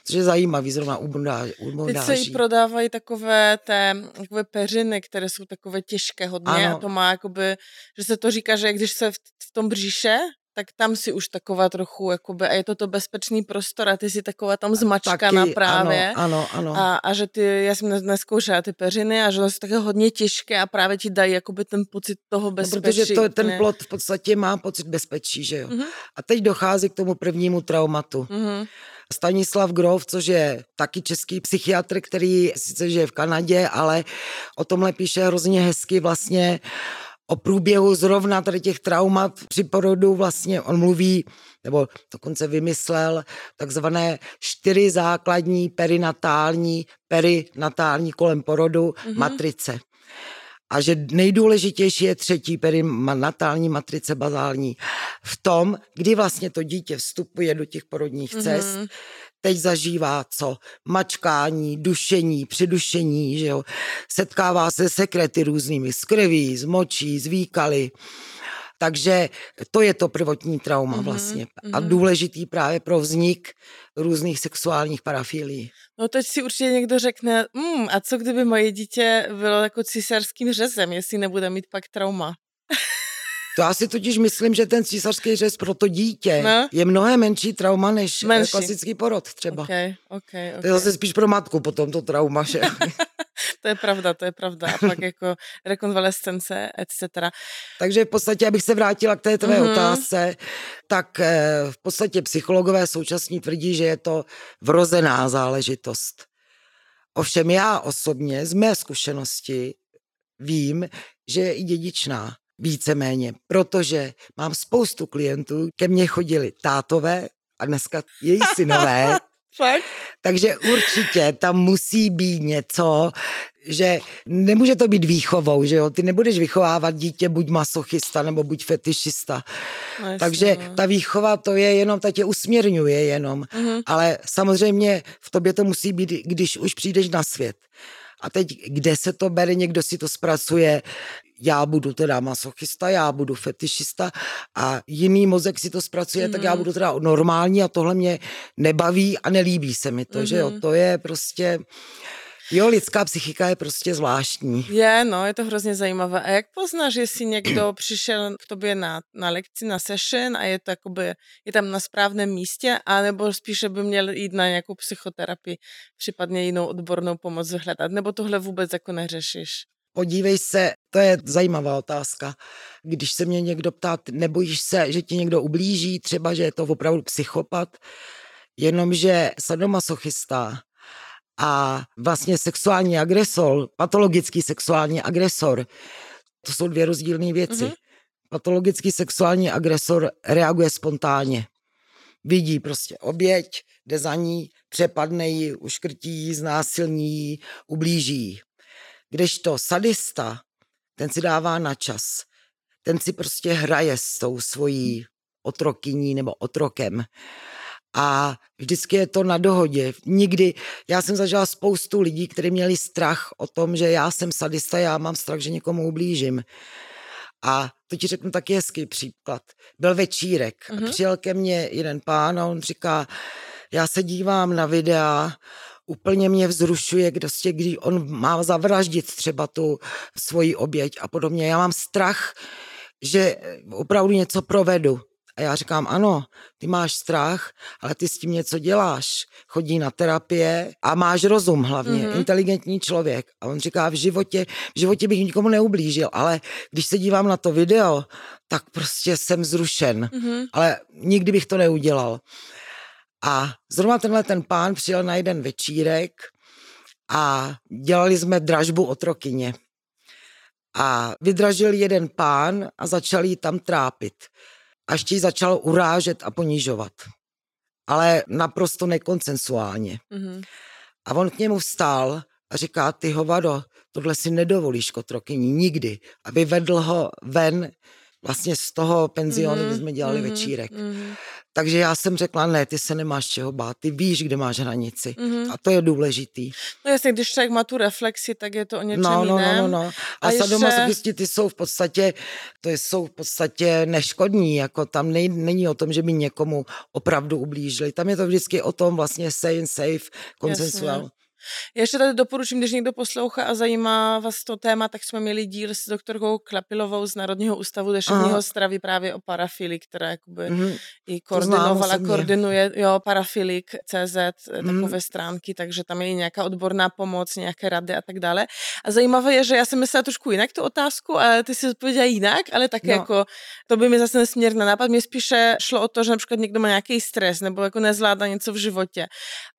Což je zajímavý zrovna u bondáží. Teď se i prodávají takové té takové peřiny, které jsou takové těžké hodně ano. a to má jakoby, že se to říká, že když se v, v tom bříše tak tam si už taková trochu, jakoby, a je to to bezpečný prostor a ty si taková tam zmačkaná Taky, právě. Ano, ano, ano. A, a že ty, já jsem neskoušela ty peřiny a že jsou také hodně těžké a právě ti dají jakoby ten pocit toho bezpečí. No, protože to, ten plot v podstatě má pocit bezpečí, že jo. Mm-hmm. A teď dochází k tomu prvnímu traumatu. Mm-hmm. Stanislav Grov, což je taky český psychiatr, který sice žije v Kanadě, ale o tomhle píše hrozně hezky vlastně o průběhu zrovna tady těch traumat při porodu vlastně on mluví, nebo dokonce vymyslel takzvané čtyři základní perinatální, perinatální kolem porodu mm-hmm. matrice. A že nejdůležitější je třetí perinatální matrice bazální v tom, kdy vlastně to dítě vstupuje do těch porodních cest, mm-hmm teď zažívá co? Mačkání, dušení, přidušení, že jo? Setkává se sekrety různými, z krví, z močí, z výkaly. Takže to je to prvotní trauma mm-hmm, vlastně. A mhm. důležitý právě pro vznik různých sexuálních parafilí. No teď si určitě někdo řekne, mm, a co kdyby moje dítě bylo jako císařským řezem, jestli nebude mít pak trauma? To já si totiž myslím, že ten císařský řez pro to dítě no? je mnohem menší trauma než eh, menší. klasický porod třeba. Okay, okay, okay. To je zase spíš pro matku potom to trauma, že? <laughs> to je pravda, to je pravda. A pak jako rekonvalescence, etc. Takže v podstatě, abych se vrátila k té tvé mm-hmm. otázce, tak eh, v podstatě psychologové současní tvrdí, že je to vrozená záležitost. Ovšem já osobně z mé zkušenosti vím, že je i dědičná víceméně, protože mám spoustu klientů, ke mně chodili tátové a dneska její synové? <laughs> Takže určitě tam musí být něco, že nemůže to být výchovou, že jo? Ty nebudeš vychovávat dítě buď masochista nebo buď fetišista. No, Takže no. ta výchova to je jenom, ta tě usměrňuje jenom. Mm-hmm. Ale samozřejmě v tobě to musí být, když už přijdeš na svět. A teď, kde se to bere, někdo si to zpracuje, já budu teda masochista, já budu fetišista a jiný mozek si to zpracuje, mm-hmm. tak já mhm. budu teda normální a tohle mě nebaví a nelíbí se mi to, mm-hmm. že jo, mhm. to je prostě... Jo, lidská psychika je prostě zvláštní. Je, no, je to hrozně zajímavé. A jak poznáš, jestli někdo <clears throat> přišel k tobě na, na lekci, na session a je, to jakoby, je tam na správném místě, anebo spíše by měl jít na nějakou psychoterapii, případně jinou odbornou pomoc vyhledat, nebo tohle vůbec jako neřešíš? Podívej se, to je zajímavá otázka. Když se mě někdo ptá, nebojíš se, že ti někdo ublíží, třeba, že je to opravdu psychopat, jenomže sadomasochista a vlastně sexuální agresor, patologický sexuální agresor, to jsou dvě rozdílné věci. Mm-hmm. Patologický sexuální agresor reaguje spontánně. Vidí prostě oběť, jde za ní, přepadne ji, uškrtí, znásilní, ublíží. Kdežto sadista, ten si dává na čas. Ten si prostě hraje s tou svojí otrokyní nebo otrokem. A vždycky je to na dohodě. Nikdy, já jsem zažila spoustu lidí, kteří měli strach o tom, že já jsem sadista, já mám strach, že někomu ublížím. A to ti řeknu taky hezký příklad. Byl večírek mm-hmm. a mhm. přijel ke mně jeden pán a on říká, já se dívám na videa, úplně mě vzrušuje, kdo prostě, když on má zavraždit třeba tu svoji oběť a podobně. Já mám strach, že opravdu něco provedu. A já říkám, ano, ty máš strach, ale ty s tím něco děláš. Chodí na terapie a máš rozum hlavně, mm-hmm. inteligentní člověk. A on říká, v životě, v životě bych nikomu neublížil, ale když se dívám na to video, tak prostě jsem zrušen. Mm-hmm. Ale nikdy bych to neudělal. A zrovna tenhle ten pán přijel na jeden večírek a dělali jsme dražbu otrokyně. A vydražil jeden pán a začal jí tam trápit a ještě ji začal urážet a ponižovat. Ale naprosto nekonsensuálně. Mm-hmm. A on k němu vstál a říká, ty hovado, tohle si nedovolíš kotrokyní nikdy, aby vedl ho ven vlastně z toho penzionu, mm-hmm. kde jsme dělali mm-hmm. večírek. Mm-hmm. Takže já jsem řekla, ne, ty se nemáš čeho bát, ty víš, kde máš hranici. Mm-hmm. A to je důležitý. No jasně, když člověk má tu reflexi, tak je to o něčem no, no, jiném. No, no, no. A, a sadomasochisti, ty jsou v podstatě, to jsou v podstatě neškodní, jako tam nej, není o tom, že by někomu opravdu ublížili. Tam je to vždycky o tom vlastně sane, safe, consensual. Já ještě tady doporučím, když někdo poslouchá a zajímá vás to téma, tak jsme měli díl s doktorkou Klapilovou z Národního ústavu duševního stravy právě o parafilii, která jakoby mm-hmm. i koordinovala, koordinuje jo, parafilik CZ, mm-hmm. takové stránky, takže tam je i nějaká odborná pomoc, nějaké rady a tak dále. A zajímavé je, že já jsem myslela trošku jinak tu otázku, ale ty si odpověděla jinak, ale také no. jako, to by mi zase nesmírně nápad. Mě spíše šlo o to, že například někdo má nějaký stres nebo jako nezvládá něco v životě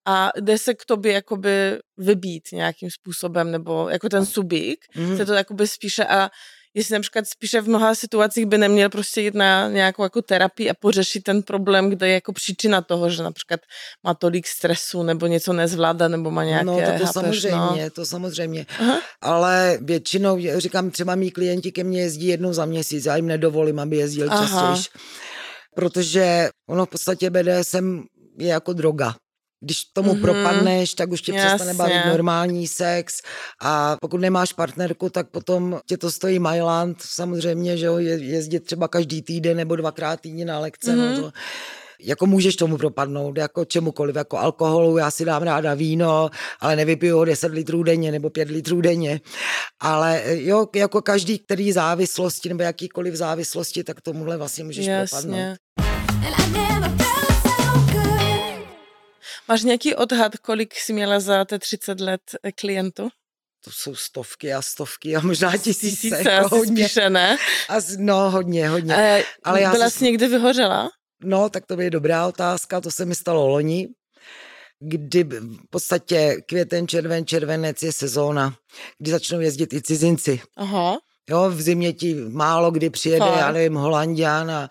a jde se k tobě jakoby vybít nějakým způsobem, nebo jako ten subík, mm. se to jakoby spíše a jestli například spíše v mnoha situacích by neměl prostě jít na nějakou jako terapii a pořešit ten problém, kde je jako příčina toho, že například má tolik stresu nebo něco nezvládá nebo má nějaké... No to, to chápeš, samozřejmě, no. to samozřejmě. Aha. Ale většinou, říkám, třeba mý klienti ke mně jezdí jednou za měsíc, já jim nedovolím, aby jezdil častěji. Protože ono v podstatě BDSM je jako droga. Když tomu mm-hmm. propadneš, tak už tě Jasně. přestane bavit normální sex a pokud nemáš partnerku, tak potom tě to stojí Mailand, samozřejmě, že jo, jezdit třeba každý týden nebo dvakrát týdně na lekce, mm-hmm. no to, jako můžeš tomu propadnout, jako čemukoliv, jako alkoholu, já si dám ráda víno, ale nevypiju ho 10 litrů denně nebo 5 litrů denně, ale jo, jako každý, který závislosti nebo jakýkoliv závislosti, tak tomuhle vlastně můžeš Jasně. propadnout. Máš nějaký odhad, kolik jsi měla za te 30 let eh, klientů? to jsou stovky a stovky a možná tisíce. Tisíce jako hodně. spíše, ne? As, no, hodně, hodně. E, Ale já byla jsi někdy vyhořela? No, tak to je dobrá otázka, to se mi stalo loni, kdy v podstatě květen, červen, červenec je sezóna, kdy začnou jezdit i cizinci. Aha. Jo, v zimě ti málo kdy přijede, Fakt. já nevím, Holandian a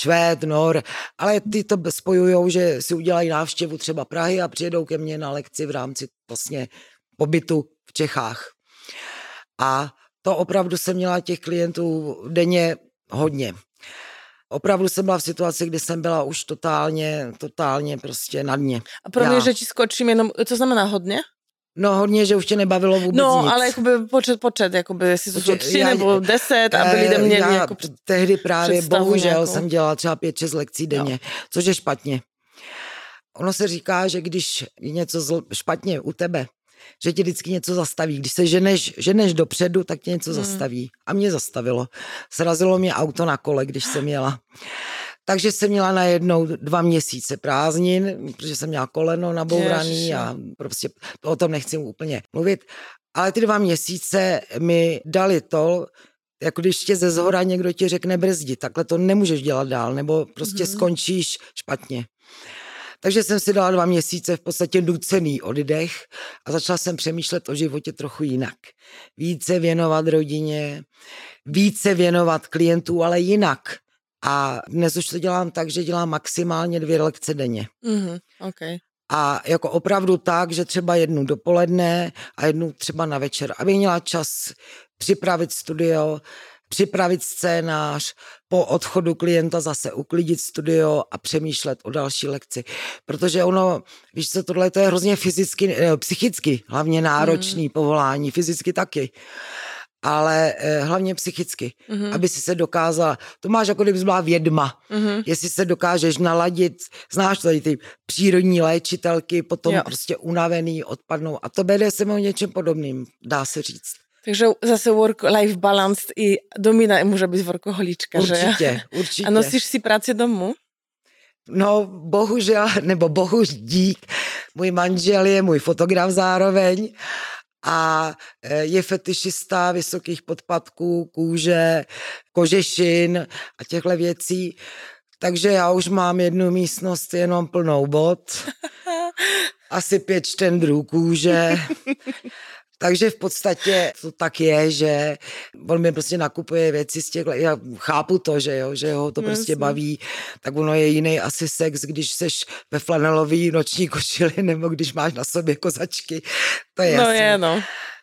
Švéd, Nor, ale ty to spojujou, že si udělají návštěvu třeba Prahy a přijedou ke mně na lekci v rámci vlastně pobytu v Čechách. A to opravdu jsem měla těch klientů denně hodně. Opravdu jsem byla v situaci, kdy jsem byla už totálně, totálně prostě na dně. A pro mě, že ti skočím jenom, co znamená hodně? No hodně, že už tě nebavilo vůbec No, nic. ale jakoby počet, počet, jakoby jestli to jsou tři já, nebo deset, aby lidé měli já jako tehdy právě bohužel nějakou. jsem dělala třeba pět, šest lekcí denně, jo. což je špatně. Ono se říká, že když je něco zl, špatně u tebe, že ti vždycky něco zastaví. Když se ženeš, ženeš dopředu, tak tě něco hmm. zastaví. A mě zastavilo. Srazilo mě auto na kole, když jsem jela. Takže jsem měla najednou dva měsíce prázdnin, protože jsem měla koleno nabouraný Ježiši. a prostě o tom nechci úplně mluvit. Ale ty dva měsíce mi dali to, jako když tě ze zhora někdo ti řekne brzdi, takhle to nemůžeš dělat dál, nebo prostě mm-hmm. skončíš špatně. Takže jsem si dala dva měsíce v podstatě nucený oddech a začala jsem přemýšlet o životě trochu jinak. Více věnovat rodině, více věnovat klientů, ale jinak. A dnes už to dělám tak, že dělám maximálně dvě lekce denně. Mm-hmm, okay. A jako opravdu tak, že třeba jednu dopoledne a jednu třeba na večer, aby měla čas připravit studio, připravit scénář, po odchodu klienta zase uklidit studio a přemýšlet o další lekci. Protože ono, víš co, tohle to je hrozně fyzicky, eh, psychicky hlavně náročný mm. povolání, fyzicky taky ale eh, hlavně psychicky, mm-hmm. aby si se dokázala, to máš jako kdyby byla vědma, mm-hmm. jestli se dokážeš naladit, znáš tady ty přírodní léčitelky, potom jo. prostě unavený, odpadnou a to bede se o něčem podobným, dá se říct. Takže zase work-life balance i Domina může být workoholička, určitě, <laughs> že? Určitě, A nosíš si práci domů? No, bohužel, nebo bohu dík, můj manžel je můj fotograf zároveň a e, je fetišista vysokých podpadků, kůže, kožešin a těchto věcí. Takže já už mám jednu místnost jenom plnou bod, <laughs> asi pět štendrů kůže <laughs> takže v podstatě to tak je, že on mi prostě nakupuje věci z těch, já chápu to, že jo, že ho to no, prostě baví, tak ono je jiný asi sex, když seš ve flanelový noční košili nebo když máš na sobě kozačky, to je No jasný. je, no.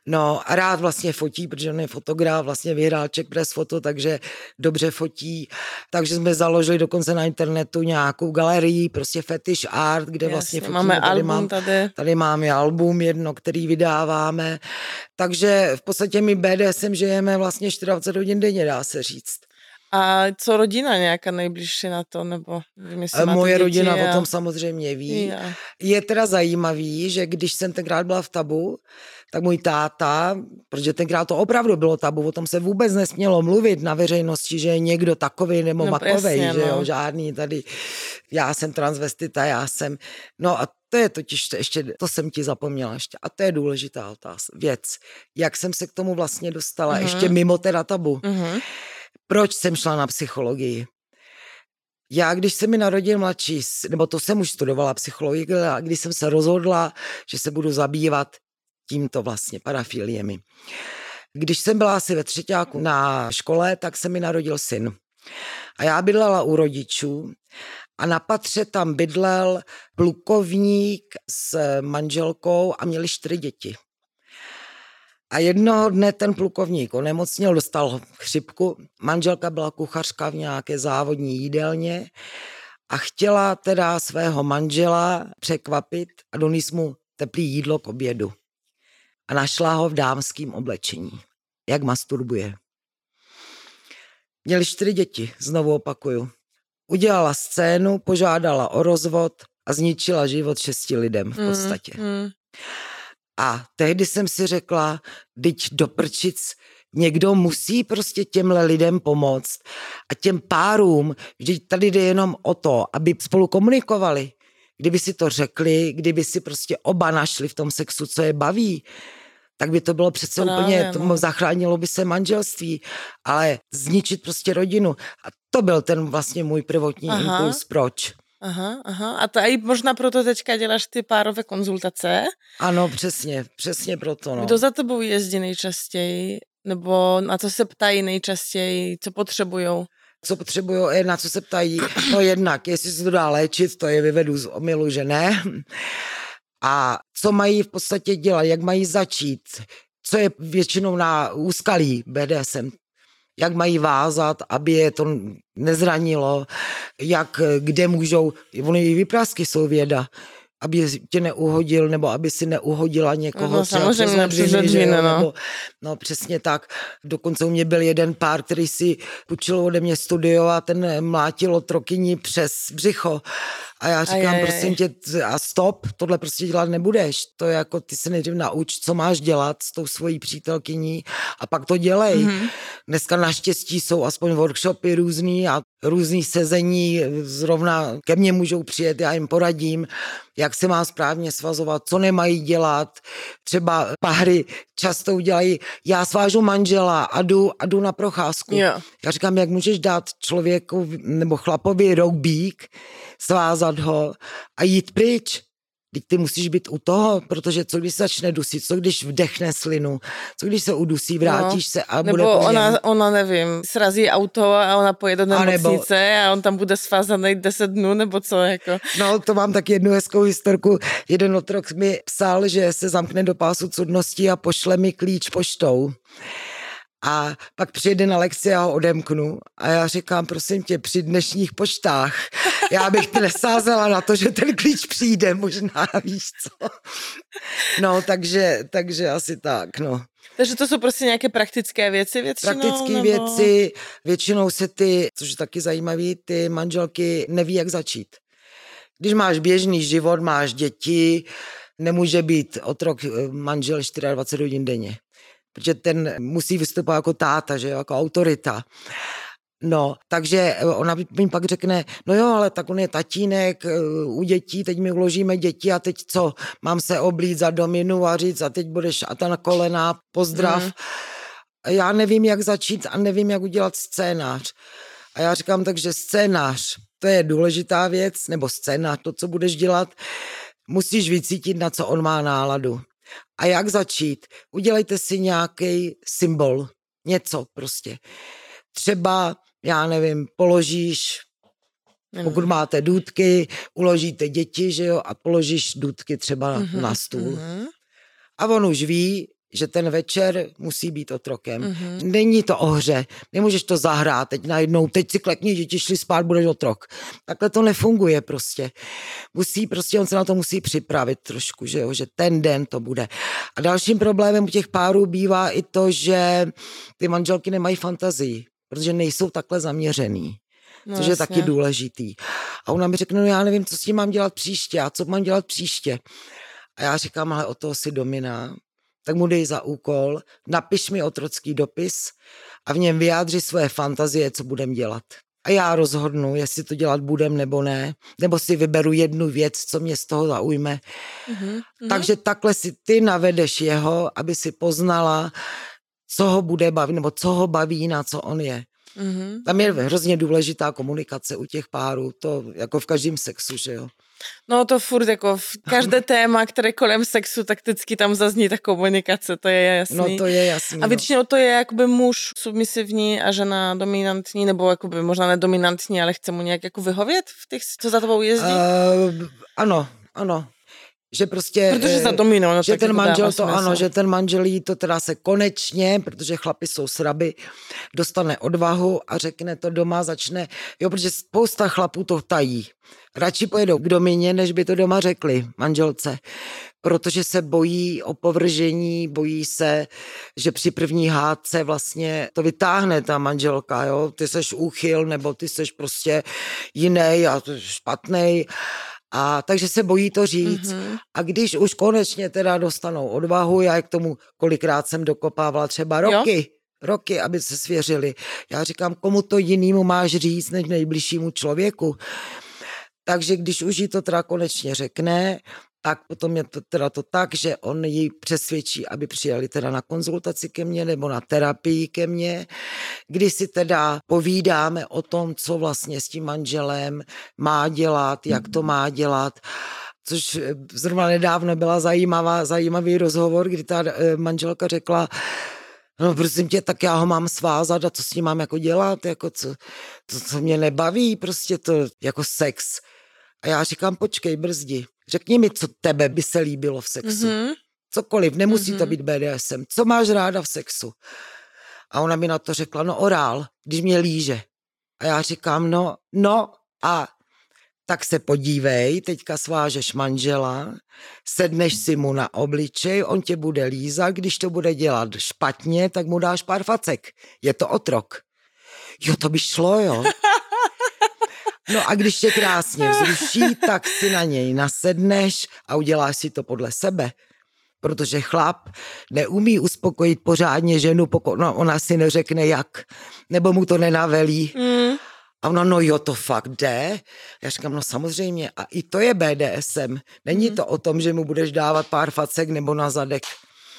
No a rád vlastně fotí, protože on je fotograf, vlastně vyhrál Czech Press Foto, takže dobře fotí. Takže jsme založili dokonce na internetu nějakou galerii, prostě fetish art, kde Jasně, vlastně fotíme. Máme tady album mám, tady. Tady máme album jedno, který vydáváme. Takže v podstatě my BDSM žijeme vlastně 24 hodin denně, dá se říct. A co rodina nějaká nejbližší na to? Nebo Moje rodina a... o tom samozřejmě ví. Ja. Je teda zajímavý, že když jsem tenkrát byla v tabu, tak můj táta, protože tenkrát to opravdu bylo tabu, o tom se vůbec nesmělo mluvit na veřejnosti, že je někdo takový nebo no, makovej, presně, že jo, no. žádný tady, já jsem transvestita, já jsem, no a to je totiž ještě, to jsem ti zapomněla ještě, a to je důležitá otázka, věc, jak jsem se k tomu vlastně dostala, uh-huh. ještě mimo teda tabu. Uh-huh. Proč jsem šla na psychologii? Já, když se mi narodil mladší, nebo to jsem už studovala psychologii, a když jsem se rozhodla, že se budu zabývat tímto vlastně parafiliemi. Když jsem byla asi ve třetíku na škole, tak se mi narodil syn. A já bydlela u rodičů a na patře tam bydlel plukovník s manželkou a měli čtyři děti. A jednoho dne ten plukovník onemocněl, dostal chřipku. Manželka byla kuchařka v nějaké závodní jídelně a chtěla teda svého manžela překvapit a donést mu teplý jídlo k obědu a našla ho v dámském oblečení. Jak masturbuje. Měli čtyři děti, znovu opakuju. Udělala scénu, požádala o rozvod a zničila život šesti lidem v mm, podstatě. Mm, mm. A tehdy jsem si řekla, teď do prčic někdo musí prostě těmhle lidem pomoct a těm párům, že tady jde jenom o to, aby spolu komunikovali. Kdyby si to řekli, kdyby si prostě oba našli v tom sexu, co je baví, tak by to bylo přece Právě, úplně, no. zachránilo by se manželství, ale zničit prostě rodinu. A to byl ten vlastně můj prvotní Aha. impuls, proč. Aha, aha. A to i možná proto teďka děláš ty párové konzultace? Ano, přesně, přesně proto. No. Kdo za tebou jezdí nejčastěji? Nebo na co se ptají nejčastěji, co potřebují? Co potřebují, na co se ptají, no jednak, jestli se to dá léčit, to je vyvedu z omilu, že ne. A co mají v podstatě dělat, jak mají začít, co je většinou na úskalí BDSM, jak mají vázat, aby je to nezranilo, jak, kde můžou, ony i vyprásky jsou věda, aby tě neuhodil, nebo aby si neuhodila někoho. No, samozřejmě přes dveře, no. Nebo, no přesně tak. Dokonce u mě byl jeden pár, který si půjčil ode mě studio a ten mlátil otrokyni přes břicho. A já říkám, Ajaj. prosím tě, a stop, tohle prostě dělat nebudeš. To je jako, ty se nejdřív nauč, co máš dělat s tou svojí přítelkyní a pak to dělej. Mm-hmm. Dneska naštěstí jsou aspoň workshopy různý a různý sezení, zrovna ke mně můžou přijet, já jim poradím, jak se má správně svazovat, co nemají dělat. Třeba páry často udělají, já svážu manžela a jdu, a jdu na procházku. Yeah. Já říkám, jak můžeš dát člověku nebo chlapovi roubík, svázat ho a jít pryč. Teď ty musíš být u toho, protože co když začne dusit, co když vdechne slinu, co když se udusí, vrátíš no, se a nebo bude Nebo ona, ona, nevím, srazí auto a ona pojede do nemocnice a, a on tam bude svázaný 10 dnů, nebo co, jako. No, to mám tak jednu hezkou historku. Jeden otrok mi psal, že se zamkne do pásu cudností a pošle mi klíč poštou a pak přijede na lekci a ho odemknu a já říkám, prosím tě, při dnešních poštách, já bych nesázela na to, že ten klíč přijde, možná, víš co. No, takže, takže asi tak, no. Takže to jsou prostě nějaké praktické věci většinou? Praktické nebo... věci, většinou se ty, což je taky zajímavé, ty manželky neví, jak začít. Když máš běžný život, máš děti, nemůže být otrok eh, manžel 24 hodin denně protože ten musí vystupovat jako táta, že jo, jako autorita. No, takže ona mi pak řekne, no jo, ale tak on je tatínek eh, u dětí, teď mi uložíme děti a teď co, mám se oblít za dominu a říct a teď budeš a ta na kolena, pozdrav. Mm. Já nevím, jak začít a nevím, jak udělat scénář. A já říkám, takže scénář, to je důležitá věc, nebo scénář, to, co budeš dělat, musíš vycítit, na co on má náladu. A jak začít? Udělejte si nějaký symbol, něco prostě. Třeba, já nevím, položíš pokud máte důdky, uložíte děti, že jo, a položíš důdky třeba mm-hmm, na stůl. Mm-hmm. A on už ví, že ten večer musí být otrokem. Mm-hmm. Není to o hře, nemůžeš to zahrát, teď najednou, teď si klekni, děti šli spát, budeš otrok. Takhle to nefunguje prostě. Musí prostě, on se na to musí připravit trošku, že jo, že ten den to bude. A dalším problémem u těch párů bývá i to, že ty manželky nemají fantazii, protože nejsou takhle zaměřený. No, což jasně. je taky důležitý. A ona mi řekne, no já nevím, co s tím mám dělat příště a co mám dělat příště. A já říkám, ale o toho si domina, tak mu dej za úkol, napiš mi otrocký dopis a v něm vyjádři své fantazie, co budem dělat. A já rozhodnu, jestli to dělat budem nebo ne, nebo si vyberu jednu věc, co mě z toho zaujme. Mm-hmm. Takže takhle si ty navedeš jeho, aby si poznala, co ho bude bavit, nebo co ho baví, na co on je. Mm-hmm. Tam je hrozně důležitá komunikace u těch párů, to jako v každém sexu, že jo. No to furt jako každé <laughs> téma, které kolem sexu, tak vždycky tam zazní ta komunikace, to je jasný. No to je jasný. A no. většinou to je jakoby muž submisivní a žena dominantní, nebo jakoby možná nedominantní, ale chce mu nějak jako vyhovět v těch, co za tebou jezdí? Uh, ano, ano že prostě, protože za domino, no, že ten manžel to, ano, že ten manžel jí to teda se konečně, protože chlapi jsou sraby, dostane odvahu a řekne to doma, začne, jo, protože spousta chlapů to tají. Radši pojedou k domině, než by to doma řekli manželce, protože se bojí opovržení, bojí se, že při první hádce vlastně to vytáhne ta manželka, jo, ty seš úchyl, nebo ty seš prostě jiný a špatný a takže se bojí to říct. Mm-hmm. A když už konečně teda dostanou odvahu, já k tomu kolikrát jsem dokopávala třeba roky, jo? roky, aby se svěřili. Já říkám, komu to jinému máš říct, než nejbližšímu člověku. Takže když už jí to teda konečně řekne, tak potom je to teda to tak, že on ji přesvědčí, aby přijeli teda na konzultaci ke mně nebo na terapii ke mně, kdy si teda povídáme o tom, co vlastně s tím manželem má dělat, jak to má dělat což eh, zrovna nedávno byla zajímavá, zajímavý rozhovor, kdy ta eh, manželka řekla, No prosím tě, tak já ho mám svázat a co s ním mám jako dělat, jako co, to, co mě nebaví, prostě to jako sex. A já říkám, počkej, brzdi. Řekni mi, co tebe by se líbilo v sexu. Mm-hmm. Cokoliv, nemusí mm-hmm. to být BDSM. Co máš ráda v sexu? A ona mi na to řekla, no orál, když mě líže. A já říkám, no, no a tak se podívej, teďka svážeš manžela, sedneš si mu na obličej, on tě bude lízat, když to bude dělat špatně, tak mu dáš pár facek. Je to otrok. Jo, to by šlo, jo. <laughs> No a když tě krásně vzruší, tak si na něj nasedneš a uděláš si to podle sebe. Protože chlap neumí uspokojit pořádně ženu, pokud no, ona si neřekne jak, nebo mu to nenavelí. Mm. A ona, no jo, to fakt jde. Já říkám, no samozřejmě. A i to je BDSM. Není mm. to o tom, že mu budeš dávat pár facek nebo na zadek.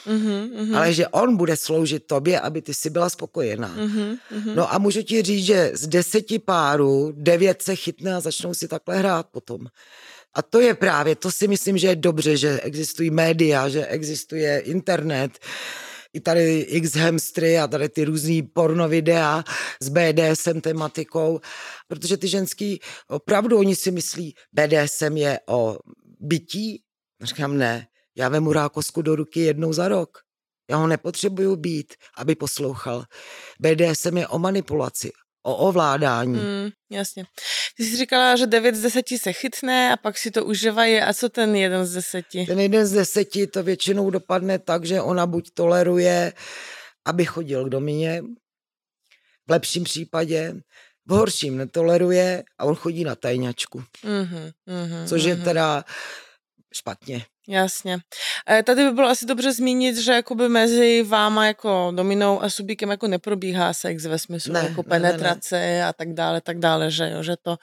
Mm-hmm, mm-hmm. Ale že on bude sloužit tobě, aby ty si byla spokojená. Mm-hmm, mm-hmm. No a můžu ti říct, že z deseti párů devět se chytne a začnou si takhle hrát potom. A to je právě, to si myslím, že je dobře, že existují média, že existuje internet, i tady X hamstry a tady ty různý porno videa s BDSM tematikou, protože ty ženský opravdu oni si myslí, BDSM je o bytí. Říkám, ne, já vemu rákosku do ruky jednou za rok. Já ho nepotřebuju být, aby poslouchal. BDSM je o manipulaci, o ovládání. Mm, jasně. Ty jsi říkala, že 9 z 10 se chytne a pak si to užívají. A co ten jeden z 10? Ten jeden z 10 to většinou dopadne tak, že ona buď toleruje, aby chodil k domině, v lepším případě, v horším netoleruje a on chodí na tajňačku. Mm-hmm, mm-hmm, což je mm-hmm. teda špatně. Jasně. Tady by bylo asi dobře zmínit, že jakoby mezi váma jako dominou a subíkem jako neprobíhá sex ve smyslu ne, jako penetrace ne, ne. a tak dále, tak dále, že jo, že to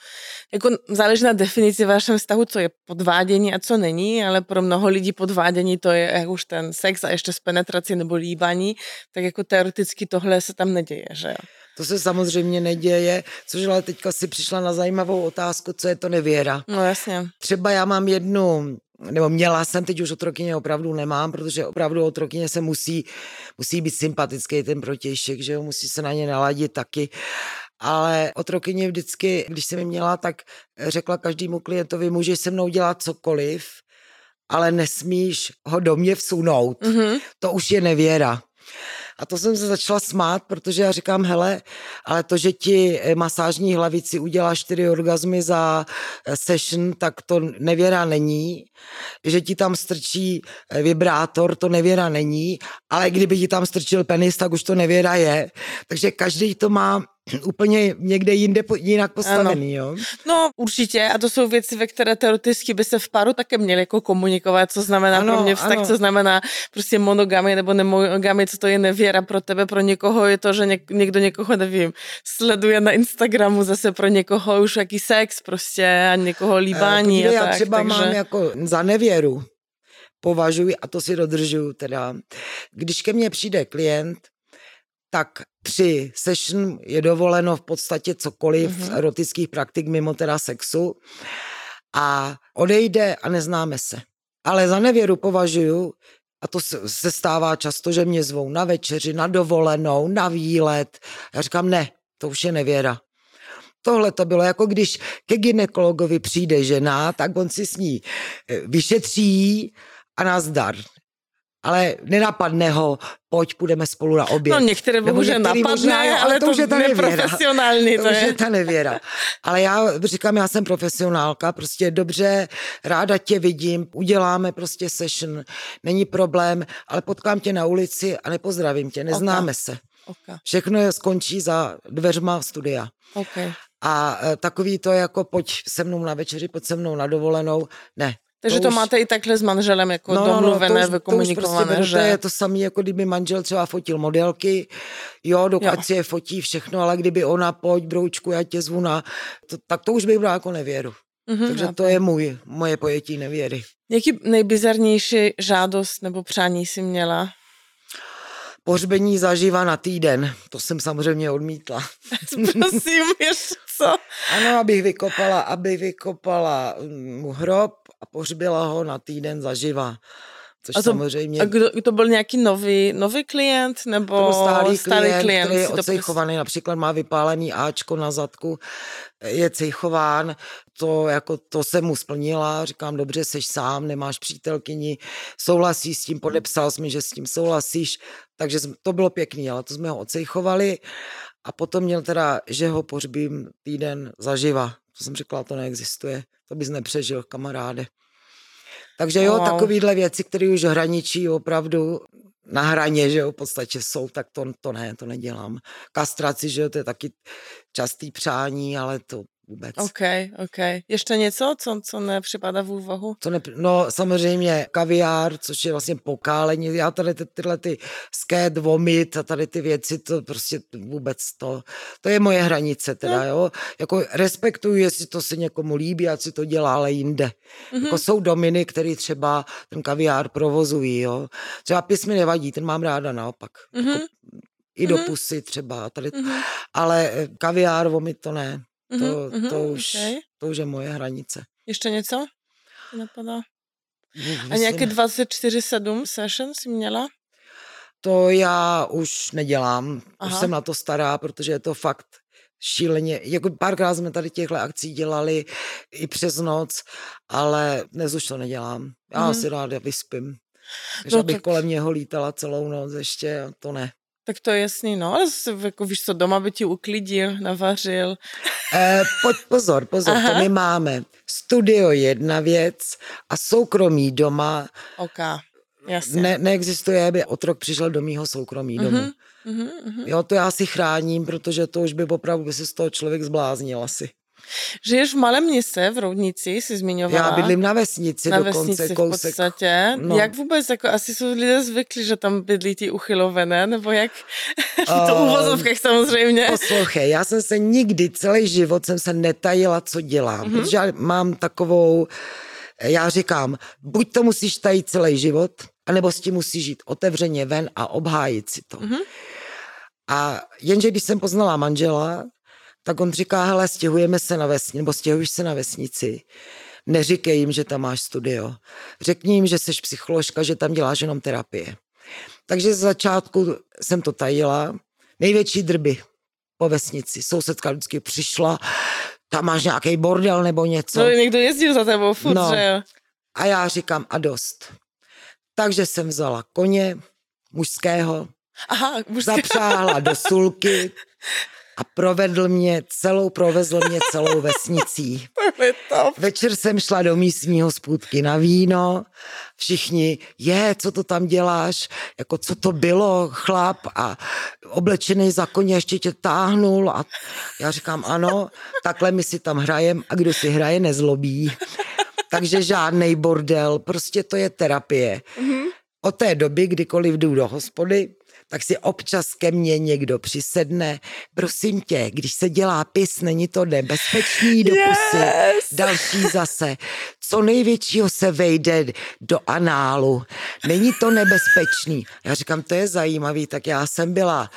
jako záleží na definici vašem vztahu, co je podvádění a co není, ale pro mnoho lidí podvádění to je jak už ten sex a ještě s penetrací nebo líbaní, tak jako teoreticky tohle se tam neděje, že jo. To se samozřejmě neděje, což ale teďka si přišla na zajímavou otázku, co je to nevěra. No jasně. Třeba já mám jednu nebo měla jsem, teď už otrokyně opravdu nemám, protože opravdu otrokyně se musí, musí být sympatický ten protějšek, že jo, musí se na ně naladit taky. Ale otrokyně vždycky, když jsem mi měla, tak řekla každému klientovi, můžeš se mnou dělat cokoliv, ale nesmíš ho do mě vsunout. Mm-hmm. To už je nevěra. A to jsem se začala smát, protože já říkám, hele, ale to, že ti eh, masážní hlavici udělá čtyři orgazmy za eh, session, tak to nevěra není. Že ti tam strčí eh, vibrátor, to nevěra není. Ale kdyby ti tam strčil penis, tak už to nevěra je. Takže každý to má <clears throat> úplně někde jinde jinak postavený, ano. jo? No určitě a to jsou věci, ve které teoreticky by se v páru také měli jako komunikovat, co znamená ano, pro mě vztah, ano. co znamená prostě monogamy nebo nemonogamy, co to je nevěra pro tebe, pro někoho je to, že něk, někdo někoho, nevím, sleduje na Instagramu zase pro někoho už jaký sex prostě a někoho eh, líbání Podívej, a tak. Já třeba takže... mám jako za nevěru, považuji, a to si dodržuju teda, když ke mně přijde klient, tak při session je dovoleno v podstatě cokoliv mm-hmm. erotických praktik mimo teda sexu a odejde a neznáme se. Ale za nevěru považuju, a to se stává často, že mě zvou na večeři, na dovolenou, na výlet. Já říkám, ne, to už je nevěra. Tohle to bylo jako když ke ginekologovi přijde žena, tak on si s ní eh, vyšetří a nazdar ale nenapadne ho, pojď, půjdeme spolu na oběd. No některé bohužel napadne, možná, ale, ale to, to už je ta nevěra. To, to už je ta nevěra. Ale já říkám, já jsem profesionálka, prostě dobře, ráda tě vidím, uděláme prostě session, není problém, ale potkám tě na ulici a nepozdravím tě, neznáme okay. se. Okay. Všechno je skončí za dveřma studia. Okay. A e, takový to jako pojď se mnou na večeři, pojď se mnou na dovolenou, ne, takže to, to už... máte i takhle s manželem jako no, domluvené, no, to už, vykomunikované, to, už prostě, že... To je to samé, jako kdyby manžel třeba fotil modelky, jo, dokud jo. si je fotí všechno, ale kdyby ona, pojď broučku, já tě zvu na... To, tak to už bych byla jako nevěru. Mm-hmm, Takže to je můj, moje pojetí nevěry. Jaký nejbizarnější žádost nebo přání si měla? Pohřbení zaživa na týden. To jsem samozřejmě odmítla. <laughs> Prosím, ještě co? Ano, abych vykopala, aby vykopala mu hrob a pohřbila ho na týden zaživa. Což a to, samozřejmě... A kdo, to byl nějaký nový, nový klient, nebo to byl stálý, stálý klient, klient který je ocejchovaný, například má vypálený Ačko na zadku, je cejchován, to, jako, to jsem mu splnila, říkám, dobře, seš sám, nemáš přítelkyni, souhlasíš s tím, podepsal jsi mi, že s tím souhlasíš, takže to bylo pěkný, ale to jsme ho ocejchovali a potom měl teda, že ho pohřbím týden zaživa. To jsem řekla, to neexistuje, to bys nepřežil, kamaráde. Takže jo, wow. takovýhle věci, které už hraničí opravdu na hraně, že jo, v podstatě jsou, tak to, to ne, to nedělám. Kastraci, že jo, to je taky častý přání, ale to vůbec. OK, OK. Ještě něco, co, co nepřipadá v úvahu? Co ne, no samozřejmě kaviár, což je vlastně pokálení. Já tady ty, tyhle ty skét, vomit a tady ty věci, to prostě vůbec to, to je moje hranice teda, no. jo. Jako respektuju, jestli to se někomu líbí, ať si to dělá, ale jinde. Mm-hmm. Jako jsou dominy, který třeba ten kaviár provozují, jo. Třeba písmy nevadí, ten mám ráda naopak. Mm-hmm. Jako, i do mm-hmm. pusy třeba, tady, mm-hmm. ale eh, kaviár, vomit to ne. To, mm-hmm, to, už, okay. to už je moje hranice. Ještě něco? Napadá? A nějaké 24-7 session jsi měla? To já už nedělám. Aha. Už jsem na to stará, protože je to fakt šíleně. Jako párkrát jsme tady těchto akcí dělali i přes noc, ale dnes už to nedělám. Já mm. si ráda vyspím. Že no, abych tak... kolem něho lítala celou noc ještě, to ne. Tak to je jasný, no, ale jako víš co, doma by ti uklidil, navařil. E, pojď pozor, pozor, Aha. to my máme. Studio jedna věc a soukromí doma. Ok, jasně. Ne, neexistuje, aby otrok přišel do mýho soukromí domu. Uh-huh, uh-huh. Jo, to já si chráním, protože to už by opravdu by se z toho člověk zbláznil asi. Žiješ v malém městě, v Roudnici, jsi zmiňovala. Já bydlím na vesnici na dokonce, vesnici kousek. v podstatě. No. Jak vůbec, jako asi jsou lidé zvyklí, že tam bydlí ty uchylovené, nebo jak? Uh, <laughs> to uvozovkách samozřejmě. Poslouchej, já jsem se nikdy, celý život jsem se netajila, co dělám, mm-hmm. protože mám takovou, já říkám, buď to musíš tajit celý život, anebo s tím musíš žít otevřeně ven a obhájit si to. Mm-hmm. A jenže když jsem poznala manžela, tak on říká, hele, stěhujeme se na vesnici, nebo stěhuješ se na vesnici. Neříkej jim, že tam máš studio. Řekni jim, že jsi psycholožka, že tam děláš jenom terapie. Takže z začátku jsem to tajila. Největší drby po vesnici. Sousedka vždycky přišla, tam máš nějaký bordel nebo něco. No, někdo jezdil za tebou furt, no. že jo? A já říkám a dost. Takže jsem vzala koně mužského, Aha, mužské. zapřáhla do sulky <laughs> a provedl mě celou, provezl mě celou vesnicí. Večer jsem šla do místního spůdky na víno, všichni, je, co to tam děláš, jako co to bylo, chlap a oblečený za koně ještě tě táhnul a já říkám, ano, takhle my si tam hrajem a kdo si hraje, nezlobí. Takže žádný bordel, prostě to je terapie. Mm-hmm. Od té doby, kdykoliv jdu do hospody, tak si občas ke mně někdo přisedne. Prosím tě, když se dělá pis, není to nebezpečný do <laughs> pusy. Yes. Další zase. Co největšího se vejde do análu. Není to nebezpečný. Já říkám, to je zajímavý, tak já jsem byla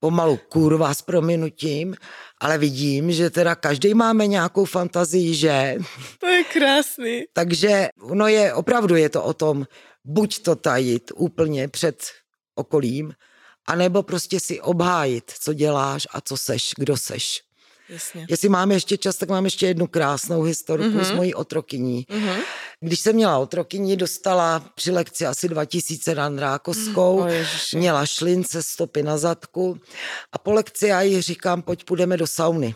pomalu kurva s prominutím, ale vidím, že teda každý máme nějakou fantazii, že? To je krásný. Takže no je, opravdu je to o tom, buď to tajit úplně před okolím, anebo prostě si obhájit, co děláš a co seš, kdo seš. Jasně. Jestli máme ještě čas, tak mám ještě jednu krásnou historiku mm-hmm. s mojí otrokyní. Mm-hmm. Když jsem měla otrokyni, dostala při lekci asi 2000 ran rákoskou, mm, měla šlince, stopy na zadku a po lekci já jí říkám, pojď půjdeme do sauny.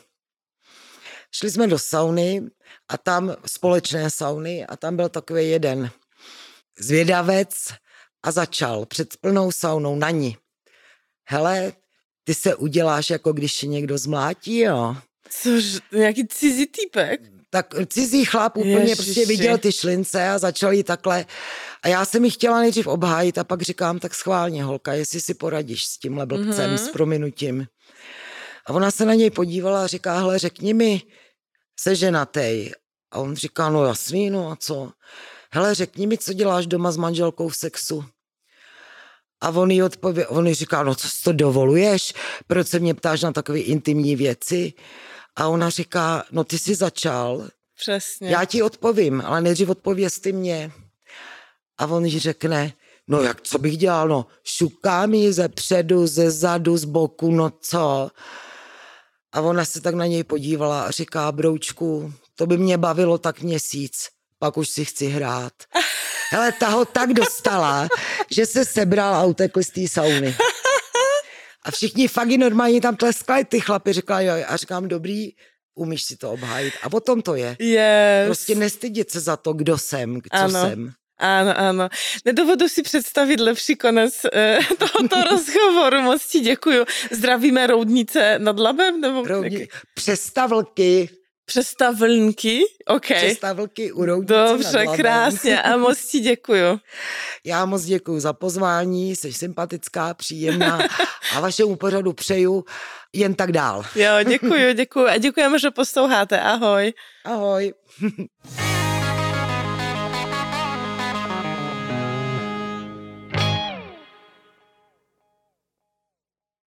Šli jsme do sauny a tam společné sauny a tam byl takový jeden zvědavec a začal před plnou saunou na ní hele, ty se uděláš, jako když někdo zmlátí, jo. Což, nějaký cizí týpek? Tak cizí chlap úplně Ježiši. prostě viděl ty šlince a začal jí takhle. A já jsem ji chtěla nejdřív obhájit a pak říkám, tak schválně holka, jestli si poradíš s tímhle blbcem, mm-hmm. s prominutím. A ona se na něj podívala a říká, hele, řekni mi, se ženatej. A on říká, no jasný, no a co? Hele, řekni mi, co děláš doma s manželkou v sexu. A on jí, odpově, on jí říká, no co si to dovoluješ? Proč se mě ptáš na takové intimní věci? A ona říká, no ty jsi začal. Přesně. Já ti odpovím, ale nejdřív odpověz ty mě. A on jí řekne, no jak, co bych dělal, no, šukám jí ze předu, ze zadu, z boku, no co? A ona se tak na něj podívala a říká, broučku, to by mě bavilo tak měsíc, pak už si chci hrát. Hele, ta ho tak dostala, že se sebral a utekl z té sauny. A všichni fakt normálně tam tleskali, ty chlapi říkali, jo, a říkám, dobrý, umíš si to obhájit. A potom to je. Yes. Prostě nestydět se za to, kdo jsem, co ano. jsem. Ano, ano. Nedovodu si představit lepší konec eh, <laughs> tohoto <laughs> rozhovoru. Moc ti děkuju. Zdravíme Roudnice nad Labem? Nebo Roudni... Přestavlky. Přestavlnky? OK. Přestavlky u Roudnice Dobře, krásně a moc ti děkuju. Já moc děkuju za pozvání, jsi sympatická, příjemná a vašemu pořadu přeju jen tak dál. Jo, děkuju, děkuju a děkujeme, že posloucháte. Ahoj. Ahoj. <laughs>